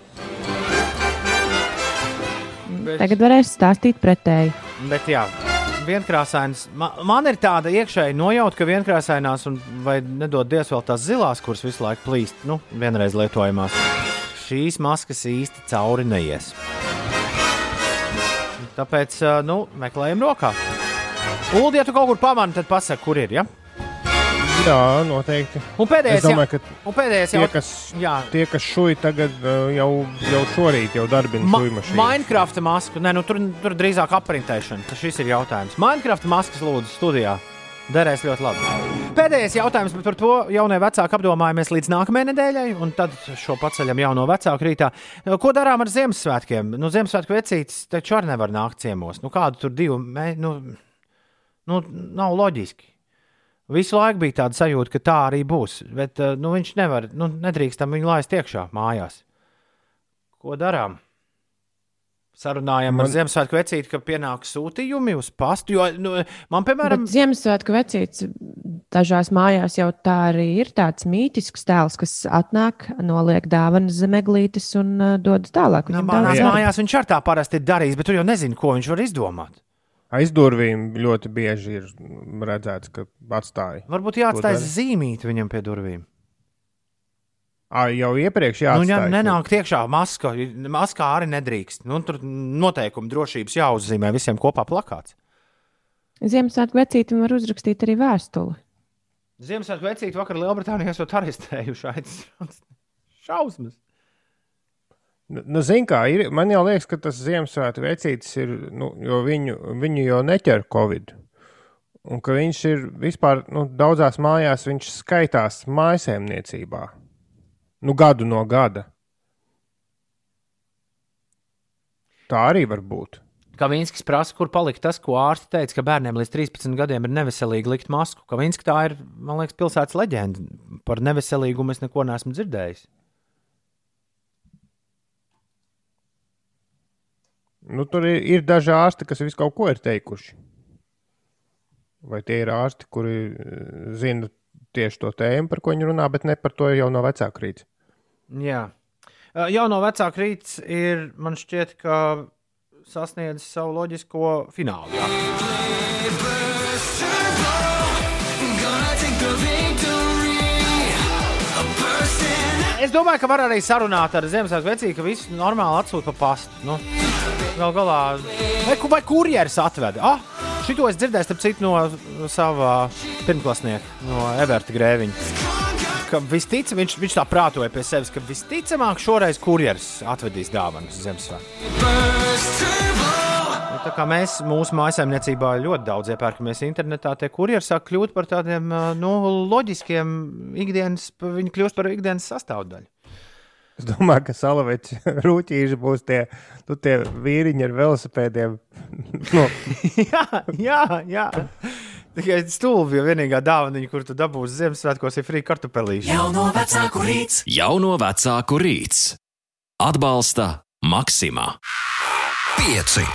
Bet- Tagad varēs stāstīt pretēji. Bet jā, vienkrāsains. Man, man ir tāda iekšēja nojauta, ka vienkrāsainās un vai nedod Dievs vēl tās zilās, kuras visu laiku plīst, nu, vienreiz lietojamās. Šīs maskas īsti cauri neies. Tāpēc, nu, meklējam rokā. Ulu, ja tu kaut kur pamani, tad pasaki, kur ir. Ja? Jā, noteikti. Un Es pēdējais, domāju, ka un pēdējais tie, jau kas, jā, tie, kas šuj tagad, jau, jau šorīt jau darbina Ma šuju mašīnu. Minecraft masku, nē, nu, tur, tur drīzāk aprintēšana. Tas šis ir jautājums. Minecraft maskas lūdzu studijā. Derēs ļoti labi. Pēdējais jautājums, par to jaunie vecāki apdomājamies līdz nākamajai nedēļai, un tad šo paceļam jau no vecāku rītā. Ko darām ar Ziemassvētkiem? Nu, Ziemassvētku vecītis taču arī nevar nākt ciemos. Nu, kādu tur divu mēnešu? Nu, nu, nav loģiski. Visu laiku bija tāda sajūta, ka tā arī būs, bet eh, nu, viņš nevar, nu, nedrīkstam viņu laist iekšā mājās. Ko darām? Sarunājam Man... ar Ziemassvētku vecīti, ka pienāk sūtījumi uz pastu. Jo, nu, man, piemēram, Bet Ziemassvētku vecīts dažās mājās jau tā arī ir tāds mītisks tēls, kas atnāk, noliek dāvanas zem eglītes un uh, dodas tālāk. Viņam daudz darba. mājās viņš ar tā parasti ir darījis, bet tu jau nezini, ko viņš var izdomāt. Aiz durvīm ļoti bieži ir redzēts, ka atstāja. Varbūt jāatstāj zīmīt viņam pie durvīm. Ā, jau iepriekš Nu, jāatstāj. ja nenāk iekšā maska, maskā arī nedrīkst. Nu, tur noteikumi drošības jāuzzīmē visiem kopā plakāts. Ziemassvētku vecītam var uzrakstīt arī vēstuli. Ziemassvētku vecīti vakar Lielbritānijā esat arestējuši aizsardzības. Šausmas! Nu, nu, zin kā, ir, man jau liekas, ka tas Ziemassvētku vecītis ir, nu, jo viņu, viņu jau neķer Covid. Un ka viņš ir vispār, nu, daudzās mājās viņš skaitās mājasēmniecībā. Nu, gadu no gada. Tā arī var būt. Kavinskis prasa, kur palika tas, ko ārsti teica, ka bērniem līdz 13 gadiem ir neveselīgi likt masku. Kavinskis tā ir, man liekas, pilsētas leģenda. Par neveselīgumu es neko neesmu dzirdējis. Nu, tur ir, ir daži ārsti, kas visu kaut ko ir teikuši. Vai tie ir ārsti, kuri eh, zina tieši to tēmu, par ko viņi runā, bet ne par to jau no vecāka rīta. Jā. Uh, Jau no vecāka rīts ir, man šķiet, ka sasniedzis savu loģisko finālu. Jā. Es domāju, ka var arī sarunāt ar Ziemassvētku vecīku, ka viss normāli atsūta pa pastu. Nu, gal galā, vai, vai kurjeris atveda? Ah, šito es dzirdēju, starp citu, no sava pirmklasnieka, no Everta Grēviņa. Ka visticamāk, viņš, viņš tā prātoja pie sevis, ka visticamāk šoreiz kurjeris atvedīs dāvanas Ziemassvētku. Nu, tā kā mēs mūsu mājsaimniecībā ļoti daudz iepērkamies internetā, tie kurjeri sāk kļūt par tādiem nu, loģiskiem ikdienas, viņi kļūst par ikdienas sastāvdaļu. Es domāju, ka salavēķi rūtīši būs tie, nu, tie vīriņi ar velosipēdiem. nu, jā, jā, jā. Tikai stulbi, jo vienīgā dāvana, kur tu dabūsi Ziemassvētkos, ir free kartupelīši. Jauno vecāku rīts. Jauno vecāku rīts. Atbalsta Maksimā. Pieci.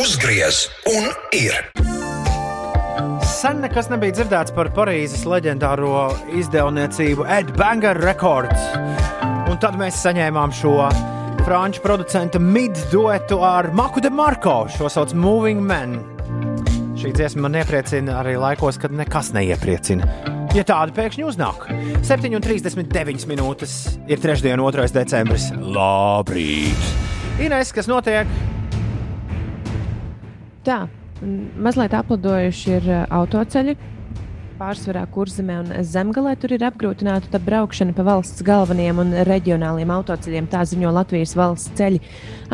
Uzgriez un ir. Sen nekas nebija dzirdēts par Parīzes leģendāro izdevniecību Ed Banger Records. Un tad mēs saņēmām šo franču producenta mid-duetu ar Maku de Marko. Šo sauc Moving Man. Šī dziesma man iepriecina arī laikos, kad nekas neiepriecina. Ja tāda pēkšņi uznāk, 7,39 minūtes ir trešdiena, 2. decembris. Labrīt! Ines, kas notiek? Tā, mazliet apladojuši ir ā, autoceļi. Pārsvarā kurzemē un zemgalē tur ir apgrūtināta braukšana pa valsts galvenajiem un reģionāliem autoceļiem. Tā ziņo Latvijas valsts ceļi.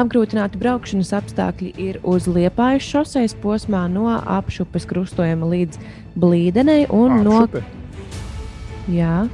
Apgrūtināti braukšanas apstākļi ir uz Liepājas šoseis posmā no apšupes krustojuma līdz Blīdenei un no apšupe. Jā,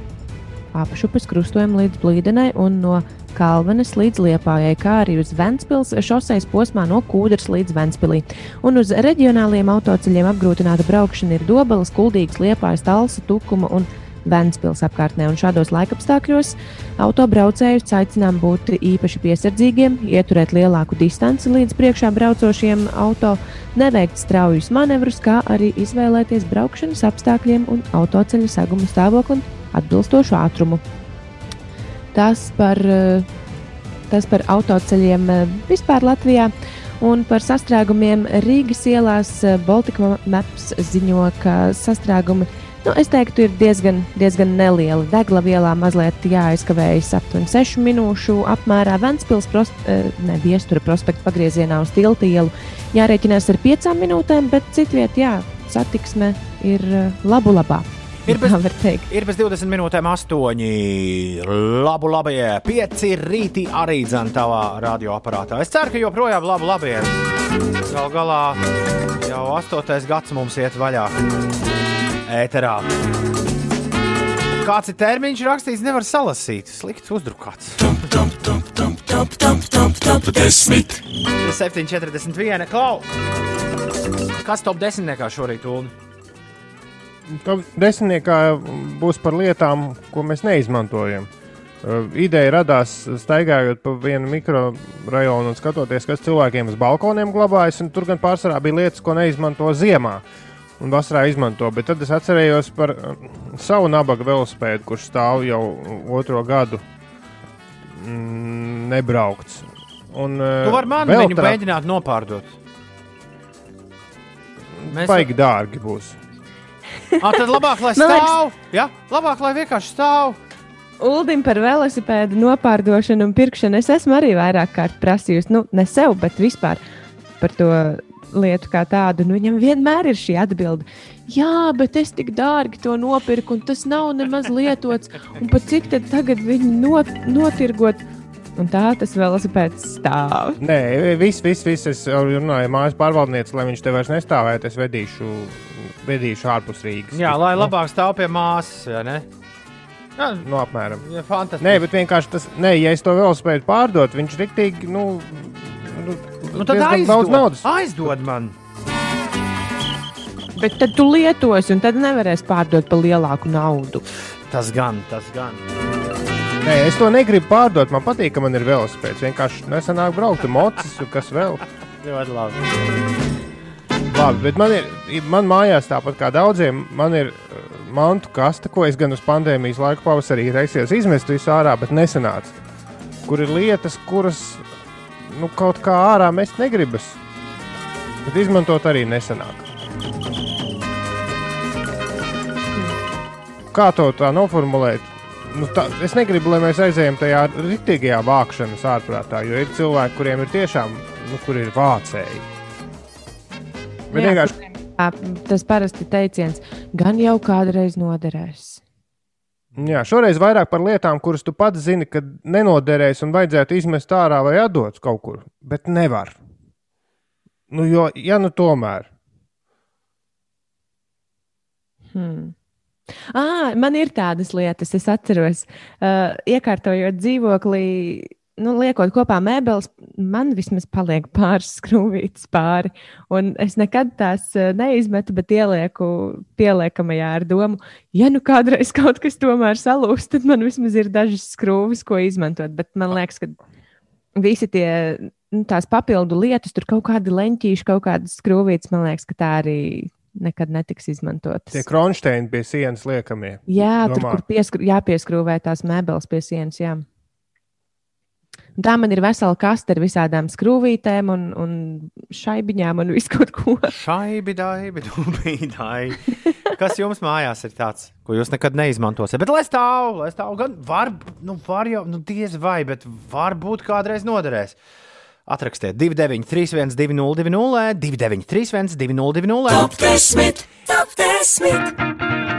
apšupes krustojuma līdz Blīdenai un no Kalvenes līdz Liepājai, kā arī uz Ventspils šoseis posmā no Kūdras līdz Ventspilī. Un uz reģionāliem autoceļiem apgrūtināta braukšana ir Dobelas, Kuldīgas, Liepājas, Talsa, Tukuma un Ventspils apkārtnē. Un šādos laikapstākļos autobraucējus aicinām būt īpaši piesardzīgiem, ieturēt lielāku distanci līdz priekšā braucošiem auto, neveikt straujus manevrus, kā arī izvēlēties braukšanas apstākļiem un autoceļa seguma stāvokli un atbilstošu ātrumu. Tas par, eh, tas par autoceļiem eh, vispār Latvijā. Un par sastrēgumiem Rīgas ielās eh, Baltika Maps ziņo, ka sastrēgumi nu, es teiktu, ir diezgan, diezgan nelieli. Degla vielā mazliet jāaizkavējas aptuveni 6 minūšu apmērā. Ventspils pros, ne, viestura prospekta pagriezienā uz tilta ielu jārēķinās ar 5 minūtēm, bet citviet, jā, satiksme ir labu labā. Ir bez- teikt. Ir bez 20 minūtēm 8. Labu, labi, 5 rītī arī dzēn tavā radioaparātā. Es ceru, ka joprojām labu, labi. Gal galā jau 8. gads mums iet vaļā. Ēterā. Kāds ir termiņš rakstīts, nevar salasīt. Slikts uzdrukāts. 7,41. Klau! Kas top 10 šorīt? Ulu? Top desmitniekā būs par lietām, ko mēs neizmantojam. Uh, Ideja radās staigājot pa vienu mikrorajonu un skatoties, kas cilvēkiem uz balkoniem glabājas. un Tur gan pārsvarā bija lietas, ko neizmanto ziemā. Un vasarā izmanto, bet tad es atcerējos par savu nabaga velosipēdu, kurš stāv jau otro gadu mm, nebraukts. Un, uh, Tu vari man viņu trāk- mēģināt nopārdot. Mēs Baigi dārgi būs. Ah, tad labāk, lai Man liekas- stāv. Ja? Labāk, lai vienkārši stāv. Uldim par velosipēdu nopārdošanu un pirkšanu es esmu arī vairāk kārt prasījusi, nu, ne sev, bet vispār par to lietu kā tādu. Nu, viņam vienmēr ir šī atbilde. Jā, bet es tik dārgi to nopirku, un tas nav nemaz lietots. Un pat cik tad tagad viņu not, notirgot? Un tā tas velosipēds stāv. Nē, viss, viss, viss. Es runāju ar mājas pārvaldnieci, lai viņš te vairs nestāvētu. Es vedīšu, vedīšu ārpus Rīgas. Jā, lai labāk stāv pie māsas. Ja, ne? Jā, Nu, apmēram. ja fantastiski. Nē, bet vienkārši tas, nē, ja es to vēl spēju pārdot, viņš ir rīktīgi, nu, nu, nu, tad aizdod, daudz naudas. aizdod man. Bet tad tu lietosi, un tad nevarēsi pārdot par lielāku naudu. Tas gan, tas gan. Nē, es to negribu pārdot. Man patīk, ka man ir velosipēds. Vienkārši nesanāk braukt ar mocis, un kas vēl. Ļoti labi. Labi, bet man ir, man mājās tāpat kā daudziem, man ir uh, mantu kaste, ko es gan uz pandēmijas laika pavasarī reizēs izmestu visu ārā, bet nesanāca. Kur ir lietas, kuras nu, kaut kā ārā mest negribas. Bet izmantot arī nesanāk. Kā to tā noformulēt? Nu, tā, es negribu, lai mēs aizējām tajā rītīgajā vākšanas ārprātā, jo ir cilvēki, kuriem ir tiešām, nu, kur ir vācēji. Bet Jā, vienkārši Tā, tas parasti teiciens, gan jau kādreiz noderēs. Jā, šoreiz vairāk par lietām, kuras tu pats zini, ka nenoderēs un vajadzētu izmest ārā vai atdot kaut kur, bet nevar. Nu, jo, ja nu tomēr. Hmm. À, man ir tādas lietas, es atceros, uh, iekārtojot dzīvoklī, nu, liekot kopā mēbeles, man vismaz paliek pāris skrūvītas pāri. Un es nekad tās uh, neizmetu, bet ielieku pieliekamajā ar domu, ja nu kādreiz kaut kas tomēr salūst, tad man vismaz ir dažas skrūves, ko izmantot. Bet man liekas, ka visi tie. Nu, tās papildu lietas, tur kaut kādi leņķīši, kaut kādas skrūvītas, man liekas, ka tā arī nekad netiks izmantotas. Tie kronšteini pie sienas liekamie. Jā, tur, Domā. kur pieskru, jāpieskrūvē tās mēbeles pie sienas. Jā. Un Tā man ir vesela kaste ar visādām skrūvītēm un, un šaibiņām un visu kaut ko. Šaibi, daibi, dubīdai. Kas jums mājās ir tāds, ko jūs nekad neizmantosiet? Bet lai stāv, lai stāv, gan var, nu, var jau, nu, diez vai, bet varbūt kādreiz noderēs. Atrakstiet 293, 202, 293, 202. Top 10, top 10.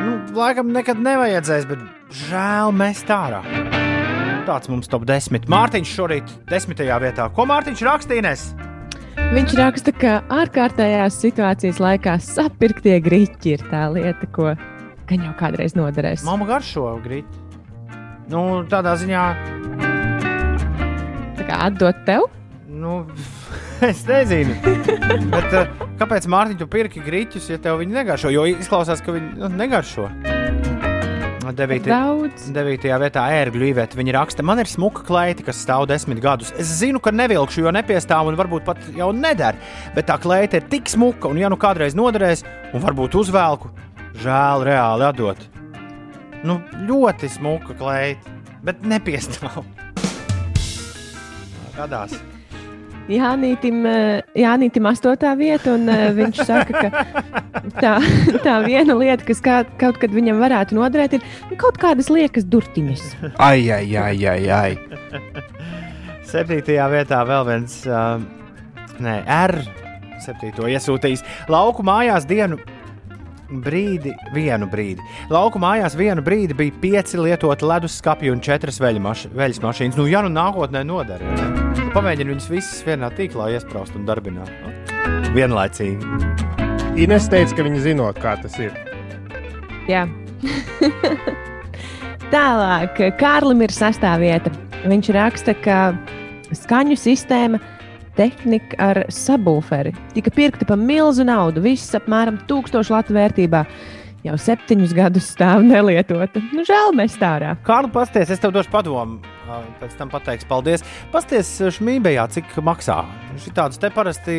Nu, laikam nekad nevajadzēs, bet žēl mest ārā. Tāds mums top 10. Mārtiņš šorīt desmitajā vietā. Ko Mārtiņš rakstījis? Viņš raksta, ka ārkārtējās situācijas laikā sapirktie grīķi ir tā lieta, ko gan jau kādreiz noderēs. Mama garšo grīti. Nu, tādā ziņā, Tā kā atdot tev? nu, es nezinu. Bet, uh, kāpēc Mārtiņ, tu pirki grīķus, ja tev viņi negaršo? Jo izklausās, ka viņi nu, negaršo. Devīti, Daudz. devītajā vietā ērgļu īvēta. Viņa raksta, man ir smuka kleita, kas stāv desmit gadus. Es zinu, ka nevilkšu, jo nepiestāv un varbūt pat jau neder. Bet tā kleita ir tik smuka, un ja nu kādreiz noderēs, un varbūt uzvelku, žēl reāli atdot. Nu, ļoti smuka kleita, bet nepiestāv. Gadās. Jānītim, eh, Jānītim astotā vieta, un eh, viņš saka, ka tā, tā viena lieta, kas kā, kaut kad viņam varētu noderēt, ir kaut kādas liekas durtiņas. Ai, ai, ai, ai, ai. Septītajā vietā vēl viens, uh, nē, R. Septīto iesūtījis lauku mājās dienu. Brīdi, vienu brīdi. Lauku mājās vienu brīdi bija pieci lietoti leduskapi un četras veļu maš veļas mašīnas. Nu, ja nu nākotnē ne? pamēģini viņus visus vienā tīklā iesprāst un darbināt. Nu, vienlaicīgi. Ines teica, ka viņi zinot, kā tas ir. Jā. Tālāk, Kārlim ir sastāvvieta. Viņš raksta, ka skaņu sistēma, tehnika ar sabūferi tika pirkta par milzu naudu. Viss apmēram 1000 latu vērtībā. Jau septiņus gadus stāv nelietota. Nu, žēl, mēs tā ārā. Kārli, pasties, es tev došu padomu. Pēc tam pateiks, paldies. Pasties šmībējā, cik maksā. Šī tādas te parasti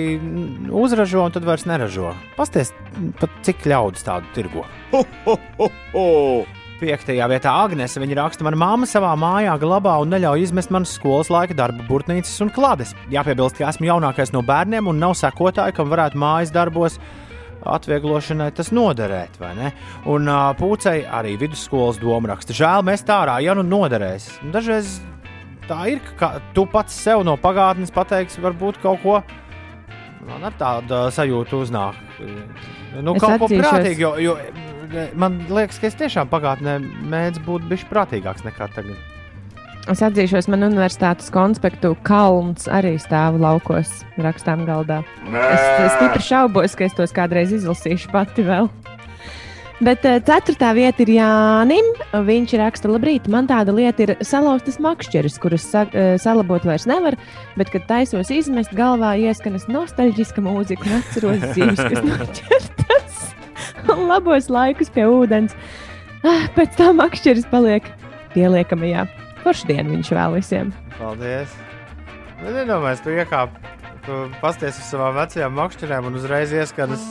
uzražo un tad vairs neražo. Pasties, pat cik ļaudis tādu tirgo. Piektajā vietā Agnese viņa raksta, mana mamma savā mājā glabā un neļauj izmest manas skolas laika darba, burtnīcas un klādes. Jāpiebilst, ka esmu jaunākais no bērniem un nav sekotāji, kam varētu mājas darbos atvieglošanai tas noderēt, vai ne? Un uh, pūcei arī vidusskolas doma raksta, žēl mēs tā ārā, ja nu noderēs. Dažreiz tā ir, ka tu pats sev no pagātnes pateiksi, varbūt kaut ko. Man ar tādu sajūtu uznāk. Nu, Es kaut ko atzīšos. prātīgu, jo, jo man liekas, ka es tiešām pagātnē mēdzu būt bijis prātīgāks nekā tagad. Es atzīšos, man universitātes konspektu kalns arī stāv laukos, rakstām galdā. Es, es stipri šaubos, ka es tos kādreiz izlasīšu pati vēl. Bet uh, ceturtā vieta ir Jānim. Viņš raksta, labrīt, man tāda lieta ir salauztas makšķeres, kuras sa uh, salabot vairs nevar, bet, kad taisos izmest, galvā ieskanas nostalģiska mūzika un atceros dzīves, kas noķertas un labos laikus pie ūdens. Ah, pēc tam makšķeres paliek pieliekamajā. Foršu dienu viņš vēl visiem. Paldies! Nu, nedomājies, tu iekāp, tu pasties uz savām vecajām makšķerēm un uzreiz ieskanas.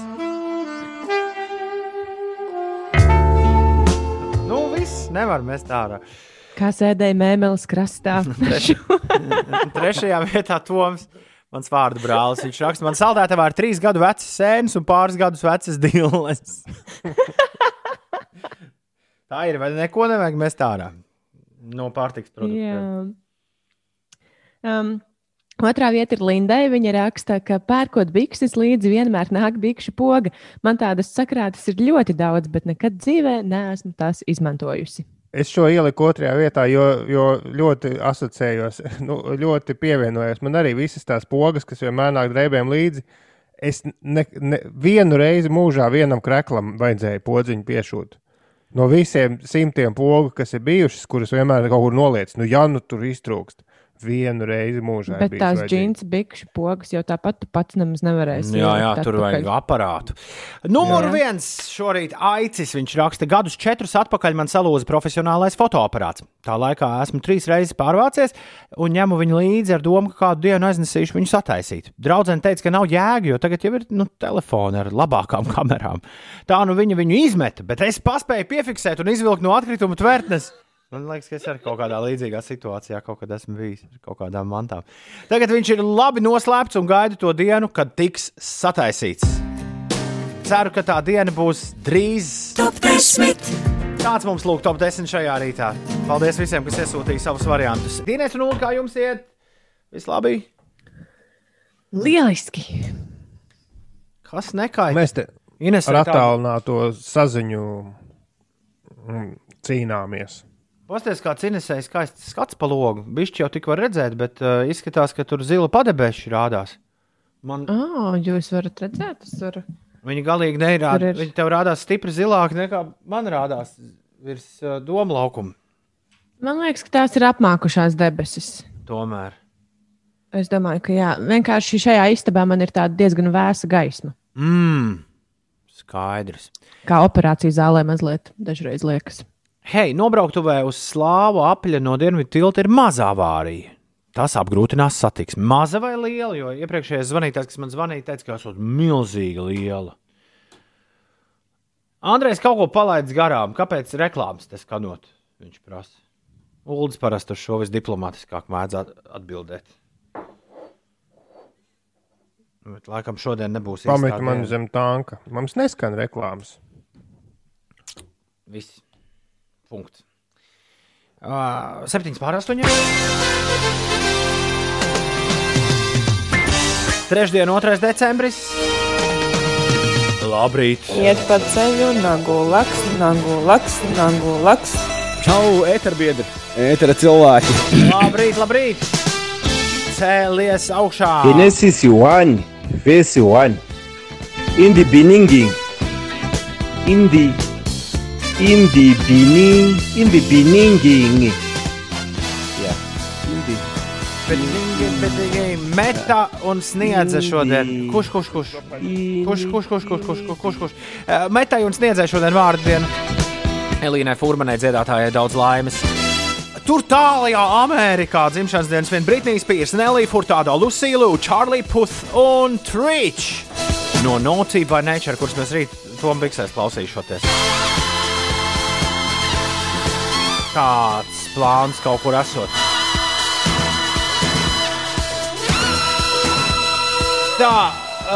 Nu, viss nevar mest ārā. Kā sēdēja mēmeles krastā. Trešajā vietā Toms. Mans vārdu brālis. Viņš raksta, man saldētavā ir trīs gadu vecs sēnes un pāris gadus vecas dilles. Tā ir, vai neko nevajag mest ārā. no pārtiks produktiem. Um, Otrā vieta ir Lindai. Viņa raksta, ka pērkot bikses līdzi vienmēr nāk bikšu poga. Man tādas sakrātas ir ļoti daudz, bet nekad dzīvē neesmu tās izmantojusi. Es šo ieliku otrajā vietā, jo, jo ļoti asociējos, nu, ļoti pievienojos. Man arī visas tās pogas, kas vienmēr nāk drēbēm līdzi. Es ne, ne, vienu reizi mūžā vienam kreklam vajadzēja podziņu piešūt. No visiem simtiem pogu, kas ir bijušas, kuras vienmēr kaut kur noliec, nu, ja nu tur iztrūkst. Vienu reizi mūžā. Bet tās džins, bikšu pogas jau tāpat tu pats nemaz nevarēsi. Jā, jā, tur atpakaļ. vajag aparātu. Numur Jā, jā. viens šorīt aicis. Viņš raksta, gadus četrus atpakaļ man salūza profesionālais fotoaparāts. Tā laikā esmu trīs reizes pārvācies un ņemu viņu līdzi ar domu, ka kādu dienu aiznesīšu viņu sataisīt. Draudzene teica, ka nav jēga, jo tagad jau ir nu, telefoni ar labākām kamerām. Tā nu viņa viņu izmeta, bet es paspēju piefiksēt un izvilkt no atkrituma tvertnes. Man liekas, ka es arī kaut kādā līdzīgā situācijā kaut kad esmu bijis ar kaut kādām mantām. Tagad viņš ir labi noslēpts un gaida to dienu, kad tiks sataisīts. Ceru, ka tā diena būs drīz. Top 10. Tāds mums lūk, top 10 šajā rītā. Paldies visiem, kas iesūtīja savus variantus. Dienas un kā jums iet? Viss labi? Lieliski! Kas nekaitē? Mēs te Ines, ar attālināto saziņu mm, cīnāmies. Pastāstiet, kāds Inesējas skaists skats pa logu. Bišķi jau tik var redzēt, bet uh, izskatās, ka tur zila padebeši rādās. Man Oh, jūs varat redzēt, tas var. Viņa galīgi neirāda. Ir- Viņa tev rādās stipri zilāka nekā man rādās virs uh, doma laukuma. Man liekas, ka tās ir apmākušās debesis. Tomēr. Es domāju, ka jā, vienkārši šajā istabā man ir tāda diezgan vēsa gaisma. Mmm, skaidrs. Kā operācijas zālē mazliet dažreiz liekas. Hei, nobrauktuvē uz slāvu apļa no dienvidu tilta ir maza avārija. Tas apgrūtinās satiksmi. Maza vai liela, jo iepriekšējais zvanītājs, kas man zvanīja, teica, ka esot milzīga liela. Andrejs kaut ko palaidis garām. Kāpēc reklāmas te skanot? Viņš prasa. Uldis parasti uz šo visdiplomātiskāk mēdz at- atbildēt. Bet, laikam šodien nebūs Pameti īstā man zem tanka. Mums neskan reklāmas. Viss. Punkts. Uh, septiņas pār astoņiem. Trešdien, 2. decembris. Labrīt! Iet pa ceļu, nagu laks, nagu laks, nagu laks. Čau, eterbiedri, etera cilvēki. Labrīt, labrīt! Cēlies augšā! Genesis 1, verse 1. In the beginning, in the in the beginning, in the beginning. Yeah. In the Meta un sniedza šodien. Kurš, kurš, kurš? Kurš, kurš, kurš, kurš, kurš, kurš, kurš, kurš? Metai un sniedzēja šodien vārdu dienu. Elīnai Furmanai dziedātājai daudz laimes. Tur tālākajā Amerikā dzimšanas dienas vien Britnijas Spears, Nelija Furtādo, Lū, Charlie Puth un Trīč no Naughty by Nature, kurus mēs rīt Tom Biksēs klausīšoties. Kāds plāns kaut kur esot? Tā,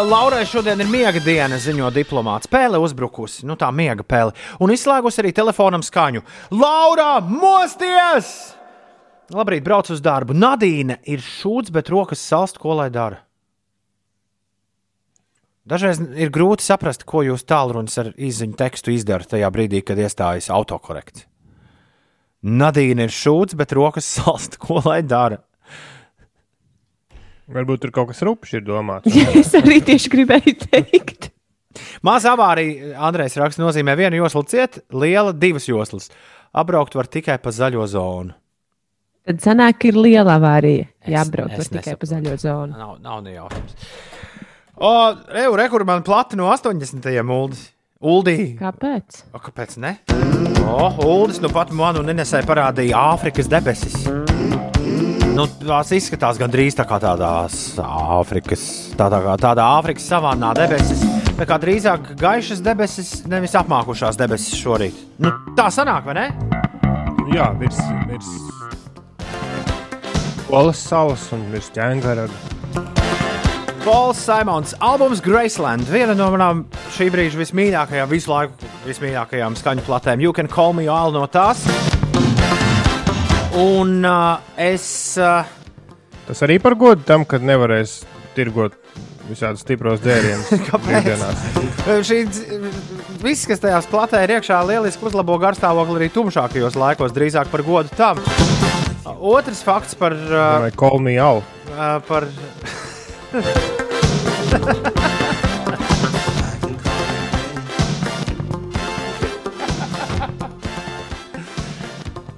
Laurai šodien ir miega diena, ziņo diplomāts. Pēle uzbrukusi, nu tā miega pēle. Un izslēgusi arī telefonam skaņu. Laura, mosties! Labrīt, brauc uz darbu. Nadīna ir šūts, bet rokas salst, ko lai dara. Dažreiz ir grūti saprast, ko jūs tālrunis ar izziņu tekstu izdarāt tajā brīdī, kad iestājas autokorekts. Nadīna ir šūts, bet rokas salst, ko lai dara. Varbūt tur kaut kas rupšs ir domāts. es arī tieši gribēju teikt. Māsa avārija, Andrejs raksta, nozīmē vienu joslu ciet, liela divas joslas. Apbraukt var tikai pa zaļo zonu. Tad sanāk, ka ir liela avārija. Jā, braukt es var tikai pa zaļo zonu. Nav, nav nejautājums. O, Eju, rekur man plati no 80. mūldis. Uldī. Kāpēc? O, kāpēc ne? O, Uldis nu pat man un Inesai parādīja Āfrikas debesis. Nu, tās izskatās gandrīz tā kā tādās Āfrikas, tādā, tādā Āfrikas savānā debesis. Tā kā drīzāk gaišas debesis, nevis apmākušās debesis šorīt. Nu, tā sanāk, vai ne? Jā, virs, virs Olas salas un virs ķēngaraga. Pols Simons, albums Graceland, viena no manām šī brīža vismīļākajām, visu laiku vismīļākajām skaņu platēm. You can call me all no tās. Un uh, es. Uh, Tas arī par godu tam, ka nevarēs tirgot visādus stipros dzērienus. brīvdienās. Šī viss, kas tajās platē ir iekšā, lieliski uzlabo garstāvokli arī tumšākajos laikos, drīzāk par godu tam. Otrs fakts par. Uh, Vai kolmī jau? uh, par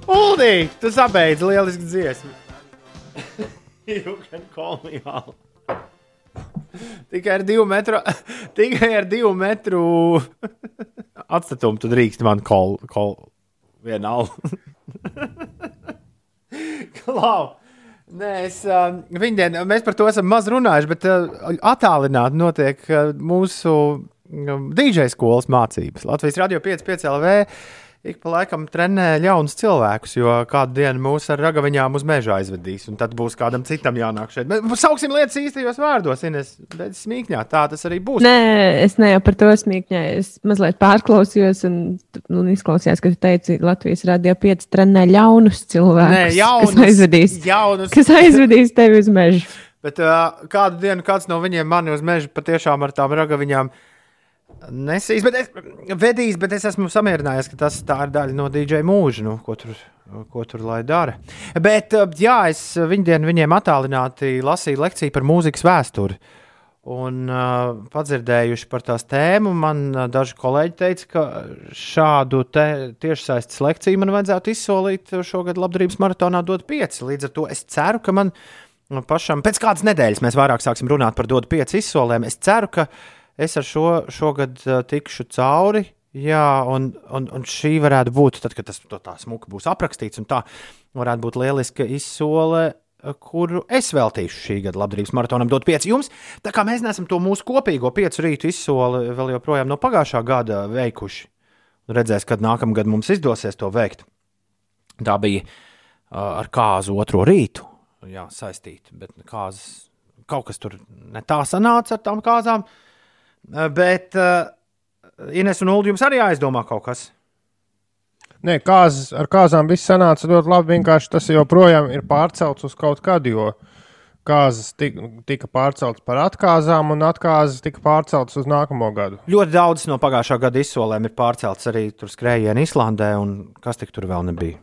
Uldī, tu sabeidz lielisku dziesmu. you can call me out. Tikai ar divu metru, tikai ar divu metru atstatumu tu drīkst man kol, kol vienalga. Klau! Nē, es, uh, viņdien, mēs par to esam maz runājuši, bet uh, attālināti notiek uh, mūsu DJ skolas mācības. Latvijas radio 5,5 LV ik pa laikam trenē jaunus cilvēkus, jo kādu dienu mūs ar ragaviņām uz meža aizvedīs, un tad būs kādam citam jānāk šeit. Bet sauksim lietas īstajos vārdos, Ines, bet smīkņā tā tas arī būs. Nē, es ne jau par to smīkņēju. Es mazliet pārklausījos un, un izklausījos, ka tu teici, Latvijas radio 5 trenē jaunus cilvēkus. Nē, jaunus, kas aizvedīs, jaunus. kas aizvedīs tevi uz mežu. Bet uh, kādu dienu kāds no viņiem mani uz meža patiešām ar tām ragaviņām nesīs, bet es, vedīs, bet es esmu samierinājies, ka tas ir daļa no DJ mūža, nu, ko tur. Ko tur lai dara? Bet, uh, jā, es viņdien viņiem attālināti lasīju lekciju par mūzikas vēsturi. Un uh, padzirdējuši par tās tēmu, man uh, daži kolēģi teica, ka šādu tiešsaistes lekciju man vajadzētu izsolīt šogad labdarības maratonā dot pieci. Līdz ar to es ceru, ka man pašam pēc kādas nedēļas mēs vairāk sāksim runāt par dot pieci izsolēm. Es ceru, ka es ar šo šogad tikšu cauri. Jā, un, un, un šī varētu būt, tad, kad tas tā smuki būs aprakstīts, un tā varētu būt lieliska izsole, kuru es veltīšu šī gada labdarības maratonam, dot pieci jums. Tā kā mēs neesam to mūsu kopīgo piecu rītu izsoli vēl joprojām no pagājušā gada veikuši. Redzēs, kad nākamgad mums izdosies to veikt. Tā bija ar kāzu otro rītu, jā, saistīta, bet kāzas kaut kas tur ne tā sanāca ar tām kāzām. Uh, bet uh, Ines un Ulu jums arī aizdomā kaut kas. Nē, kāzas, ar kāzām viss sanāca ļoti labi. Vienkārši tas joprojām ir pārcelts uz kaut kādu, jo kāzas tika, tika pārceltas par atkāzām, un atkāzas tika pārceltas uz nākamo gadu. Ļoti daudz no pagājušā gada izsolēm ir pārcelts arī tur skrējienā Islandē, un kas tik tur vēl nebija.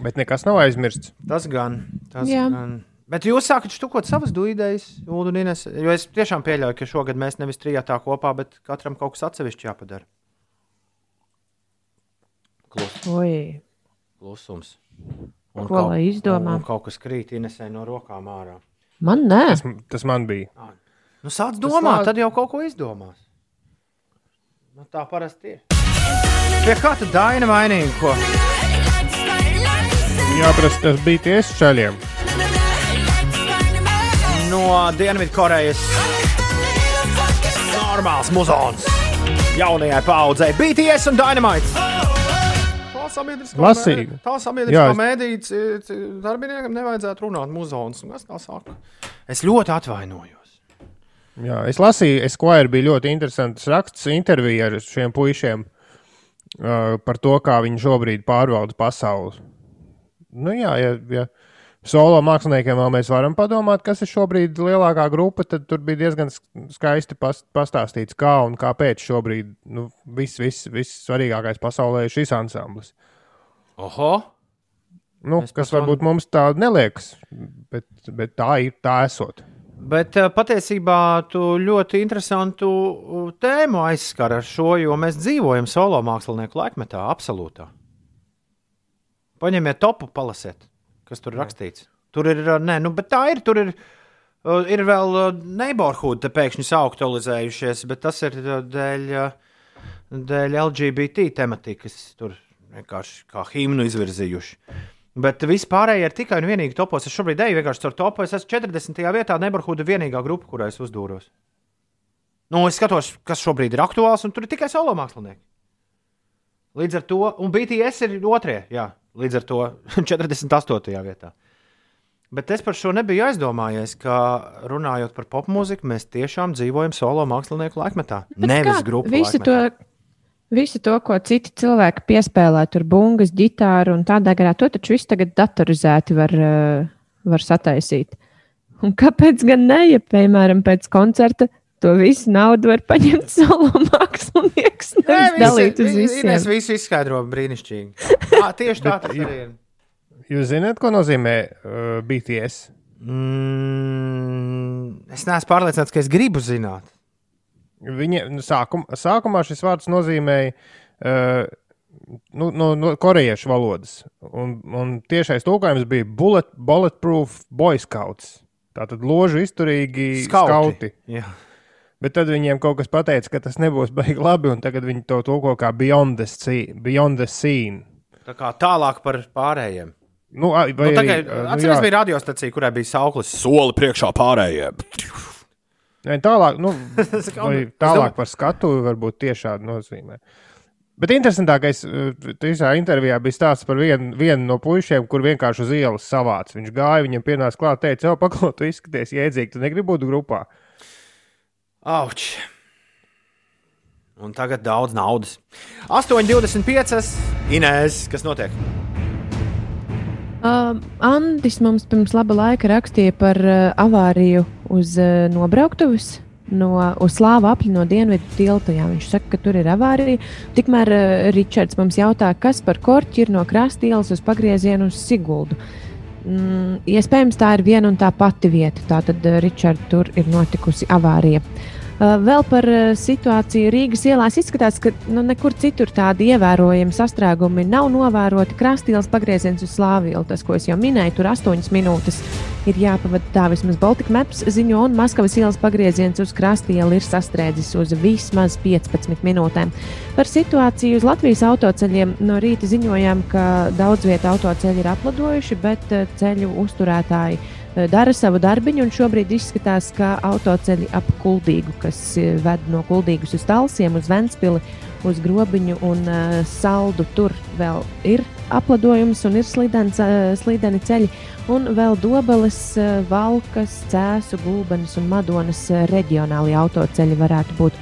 Bet nekas nav aizmirsts. Tas gan. Tas Jā. gan. Bet jūs sākat štukot savas idejas, Ulu un Ines, jo es tiešām pieļauju, ka šogad mēs nevis trijotā kopā, bet katram kaut kas atsevišķi jāpadara. Klus, Oi, klusums. Ko lai izdomā? Un, un kaut kas krīt Inesē no rokām ārā. man nē. Tas, tas man bija. Nu, sāc domāt, tad jau kaut ko izdomās. Nu, tā parasti ir. Pie kā tu daini vainīgi? Ko? Jāprasa, tas bija tieši ceļiem. No Dienvidkorejas normāls muzons. Jaunajai paudzei BTS un Dynamite. Lasīgi. Tā sabiedriskā Jā, es- mēdīte darbiniekam nevajadzētu runāt muzons. Kas tā saka? Es ļoti atvainojos. Jā, es lasīju, Esquire bija ļoti interesants raksts, intervija ar šiem puišiem uh, par to, kā viņi šobrīd pārvalda pasauli. Nu, jā, ja, ja solo māksliniekiem vēl mēs varam padomāt, kas ir šobrīd lielākā grupa, tad tur bija diezgan sk- skaisti pas, pastāstīts, kā un kāpēc šobrīd nu, viss vis, vis svarīgākais pasaulē ir šis ansamblis. Oho! Nu, Es kas to- varbūt mums tā neliekas, bet, bet tā ir, tā esot. Bet uh, patiesībā tu ļoti interesantu tēmu aizskar ar šo, jo mēs dzīvojam solo mākslinieku laikmetā, absolūtā. Paņemiet topu, palasiet, kas tur rakstīts. Tur ir, nē, nu, bet tā ir, tur ir, ir vēl neighborhood, te pēkšņi sauktualizējušies, bet tas ir dēļ, dēļ LGBT tematikas, tur vienkārši kā himnu izvirzījuši. Bet viss pārējie ir tikai un vienīgi topos. Es šobrīd eju vienkārši caur topu. Es esmu 40. vietā, Nebarhuda vienīgā grupa, kurā es uzdūros. Nu, es skatos, kas šobrīd ir aktuāls, un tur ir tikai solo mākslinieki. Līdz ar to, un BTS ir otrajā, jā, līdz ar to 48. vietā. Bet es par šo nebiju aizdomājies, ka runājot par popmūziku, mēs tiešām dzīvojam solo mākslinieku laikmetā. Nevis kā grupu Visu laikmetā. to, Visu to, ko citi cilvēki piespēlē, tur bungas, ģitāru un tādā garā, to taču viss tagad datorizēti var, uh, var sataisīt. Un kāpēc gan ne, ja, piemēram, pēc koncerta to visu naudu var paņemt solo mākslinieks, nevis dalīt uz visiem? Es visu izskaidroju brīnišķīgi. Tā, tieši tā tas arī ir. Jūs zināt, ko nozīmē uh, BTS? Mm, es neesmu pārliecināts, ka es gribu zināt. Viņa nu, sākum, sākumā šis vārds nozīmēja uh, nu, no, no korejiešu valodas. Un, un tiešais tulkojums bija bullet, bulletproof boy scouts. Tātad loži izturīgi skauti. skauti. Bet tad viņiem kaut kas pateica, ka tas nebūs baigi labi, un tagad viņi to tulko kā beyond the scene. Beyond the scene. Tā kā tālāk par pārējiem. Nu, vai, Nu, tā kā, atceries, bija radiostacija, kurai bija sauklis soli priekšā pārējiem. Ne, tālāk, nu, tālāk par skatuvi varbūt tiešādi nozīmē. Bet interesantākais šajā intervijā bija stāsts par vienu, vienu no puišiem, kur vienkārši uz ielas savāca. Viņš gāja, viņam pienāca klāt, teica, jau paklaus, tu izskaties jēdzīgi, tu negribi būt grupā. Auč! Un tagad daudz naudas. 8,25. Inēs, kas notiek? Uh, Andris mums pirms laba laika rakstīja par uh, avāriju uz uh, nobrauktuves. No, uz slāvu apli no dienvidu tilta. Jā, viņš saka, ka tur ir avārija. Tikmēr uh, Ričards mums jautā, kas par korķi ir no krasta ielas uz pagriezienu uz Siguldu. Mm, iespējams, tā ir viena un tā pati vieta. Tātad, uh, Ričard, tur ir notikusi avārija. Uh, Vēl par uh, situāciju Rīgas ielās izskatās, ka nu, nekur citur tādi ievērojami sastrēgumi nav novēroti. Krastīlas pagrieziens uz Slāvielu, tas, ko es jau minēju, tur 8 minūtes ir jāpavada tā vismaz Baltika Maps ziņo, un Maskavas ielas pagrieziens uz Krastīlu ir sastrēdzis uz vismaz 15 minūtēm. Par situāciju uz Latvijas autoceļiem no rīta ziņojām, ka daudz vietu autoceļi ir apladojuši, bet uh, ceļu uzturētāji eh, dara savu darbiņu, un šobrīd izskatās, ka autoceļi ap Kuldīgu, kas eh, ved no Kuldīgas uz Talsiem, uz Ventspili, uz Grobiņu un uh, Saldu, tur vēl ir apladojums un ir slidens, slideni ceļi, un vēl Dobeles, uh, Valkas, Cēsu, Gulbenes un Madonas uh, reģionālie autoceļi varētu būt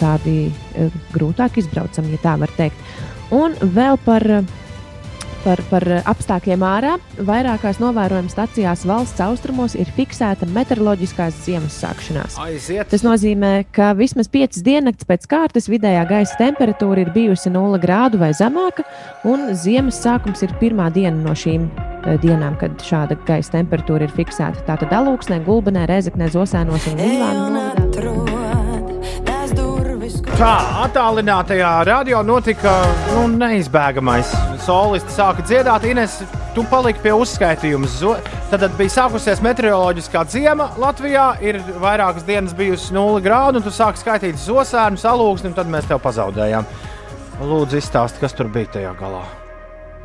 tādi uh, grūtāk izbraucami, ja tā var teikt. Un vēl par par, par apstākļiem ārā. Vairākās novērojuma stacijās valsts austrumos ir fiksēta meteoroloģiskās ziemas sākšanās. Aiziet! Tas nozīmē, ka vismaz 5 diennakts pēc kārtas vidējā gaisa temperatūra ir bijusi 0 grādu vai zemāka, un ziemas sākums ir pirmā diena no šīm eh, dienām, kad šāda gaisa temperatūra ir fiksēta. Tātad Alūksnē, Gulbenē, Rezeknē, Zosēnos un Līvānā. Tā attālinātajā radio notika nu, neizbēgamais. Solisti sāka dziedāt, Ines, tu paliki pie uzskaitījuma. Tad tad bija sākusies meteoroloģiskā ziema Latvijā, ir vairākas dienas bijusi 0 grādu, un tu sāki skaitīt zosēnu, salūksni, un tad mēs tev pazaudējām. Lūdzu, izstāsti, kas tur bija tajā galā.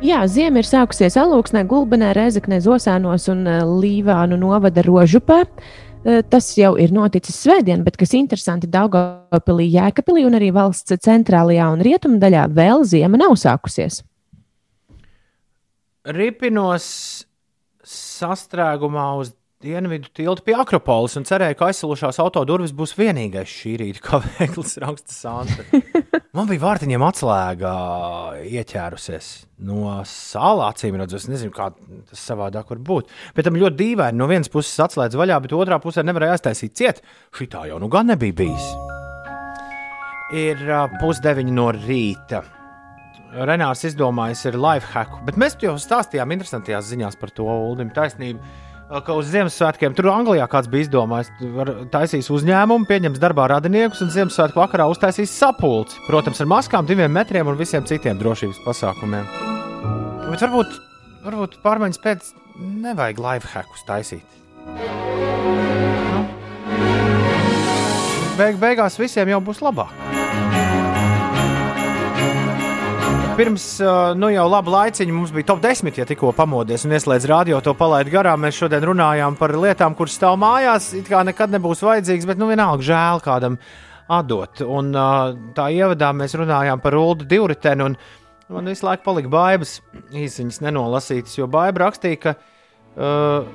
Jā, ziema ir sākusies Alūksnē, Gulbenē, Rezeknē, Zosēnos un Līvānu novada Rožupē. Eh, Tas jau ir noticis svētdien, bet kas interesanti, Daugopilī, Jēkabilī un arī valsts centrālajā un rietumu daļā vēl ziema nav sākusies. Ripinos sastrēgumā uz dienvidu tiltu pie Akropolis un cerēju, ka aizsalušās autodurvis būs vienīgais šī rīta kavēklis, raksta Santa. Man bija vārtiņiem atslēga ieķērusies no sāla acīm redzot. Es nezinu, kā tas savādāk var būt. Bet tam ļoti dīvaini. No vienas puses atslēdz vaļā, bet otrā pusē nevarēja aiztaisīt ciet. Šī tā jau nu gan nebija bijis. Ir uh, pusdeviņi no rīta. Renārs izdomājis ir life hack, bet mēs jau stāstījām interesantajās ziņās par to Uldim taisnību. Ka uz Ziemassvētkiem tur Anglijā kāds bija izdomājis, taisīs uzņēmumu, pieņems darbā radiniekus un Ziemassvētku vakarā uztaisīs sapulci. Protams, ar maskām, diviem metriem un visiem citiem drošības pasākumiem. Bet varbūt, varbūt pārmaiņas pēc nevajag life hackus taisīt. Beig, beigās visiem jau būs labāk. Pirms uh, nu jau labu laiciņu mums bija top 10, ja tikko pamodies un ieslēdz radio, to palaid garām. Mēs šodien runājām par lietām, kuras stāv mājās. It kā nekad nebūs vajadzīgs, bet nu vienalga žēl kādam atdot. Un uh, tā ievadā mēs runājām par Ulu divriteni. un Man visu laiku palika baibas, īsiņas nenolasītas, jo baiba rakstīja, ka uh,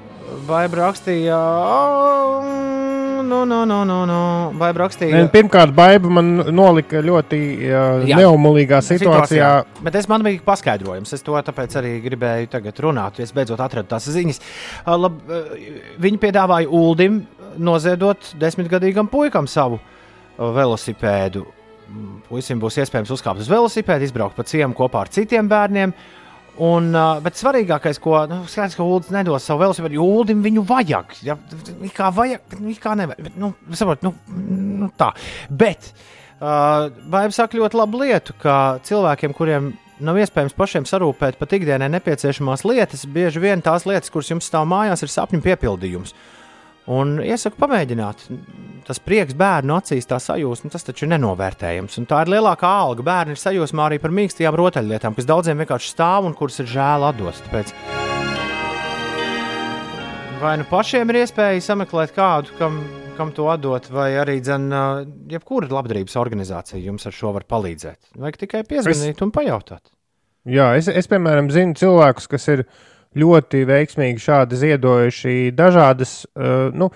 baiba rakstīja, "Ā, nu, nu, nu, nu, nu. Ne, rakstīja? Pirmkārt, Baiba man nolika ļoti uh, Jā. neumulīgā situācijā. Bet es man bija paskaidrojums. Es to tāpēc arī gribēju tagad runāt. Es beidzot atradu tās ziņas. Uh, Lab, uh, viņi piedāvāja Uldim noziedot desmitgadīgam puikam savu uh, velosipēdu. Mm, Puisim būs iespējams uzkāpt uz velosipēdu, izbraukt pa ciemu kopā ar citiem bērniem. Un, uh, bet svarīgākais, ko nu, skaidrs, ka Ulas nedos savu velosipēdu, jo Ulim viņu vajag. Ja, It kā vajag, bet it kā nevar. Bet, nu, saprot, nu, nu, tā. Bet uh, Baiba saka ļoti labu lietu, ka cilvēkiem, kuriem nav iespējams pašiem sarūpēt pat ikdienai nepieciešamās lietas, bieži vien tās lietas, kuras jums stāv mājās, ir sapņu piepildījums. Un iesaku pamēģināt. Tas prieks bērnu acīs, tā sajūsma, tas taču ir nenovērtējams. Un tā ir lielākā alga. Bērni ir sajūsmā arī par mīkstajām rotaļlietām, kas daudziem vienkārši stāv un kuras ir žēl atdos. Tāpēc vai nu pašiem ir iespēja sameklēt kādu, kam, kam to atdot, vai arī dzen, jebkura labdarības organizācija jums ar šo var palīdzēt. Vajag tikai piezvanīt un pajautāt. Jā, es, es, piemēram, zinu cilvēkus, kas ir ļoti veiksmīgi šādi ziedojuši dažādas. Uh, nu,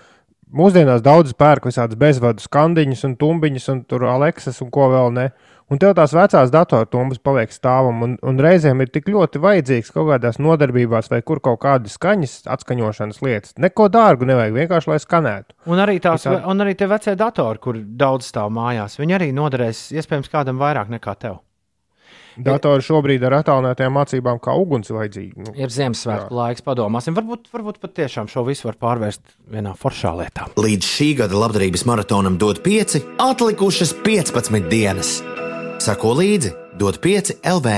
Mūsdienās daudz pērk visādas bezvadu skandiņas un tumbiņas, un tur Aleksas un ko vēl ne. Un tev tās vecās datortumbas paliek stāvam, un, un reizēm ir tik ļoti vajadzīgs kaut kādās nodarbībās, vai kur kaut kādas skaņas, atskaņošanas lietas. Neko dārgu nevajag, vienkārši lai skanētu. Un arī, tās, Tā- un arī tie vecie datori, kur daudz stāv mājās, viņi arī noderēs iespējams kādam vairāk nekā tev. Datori šobrīd ar attālinātajām mācībām kā uguns vajadzīgi. Nu, Ir Ziemassvētku laiks, padomāsim. Varbūt, varbūt pat tiešām šo visu var pārvērst vienā foršā lietā. Līdz šī gada labdarības maratonam dod 5, atlikušas 15 dienas. Sako līdzi, dod 5 LV.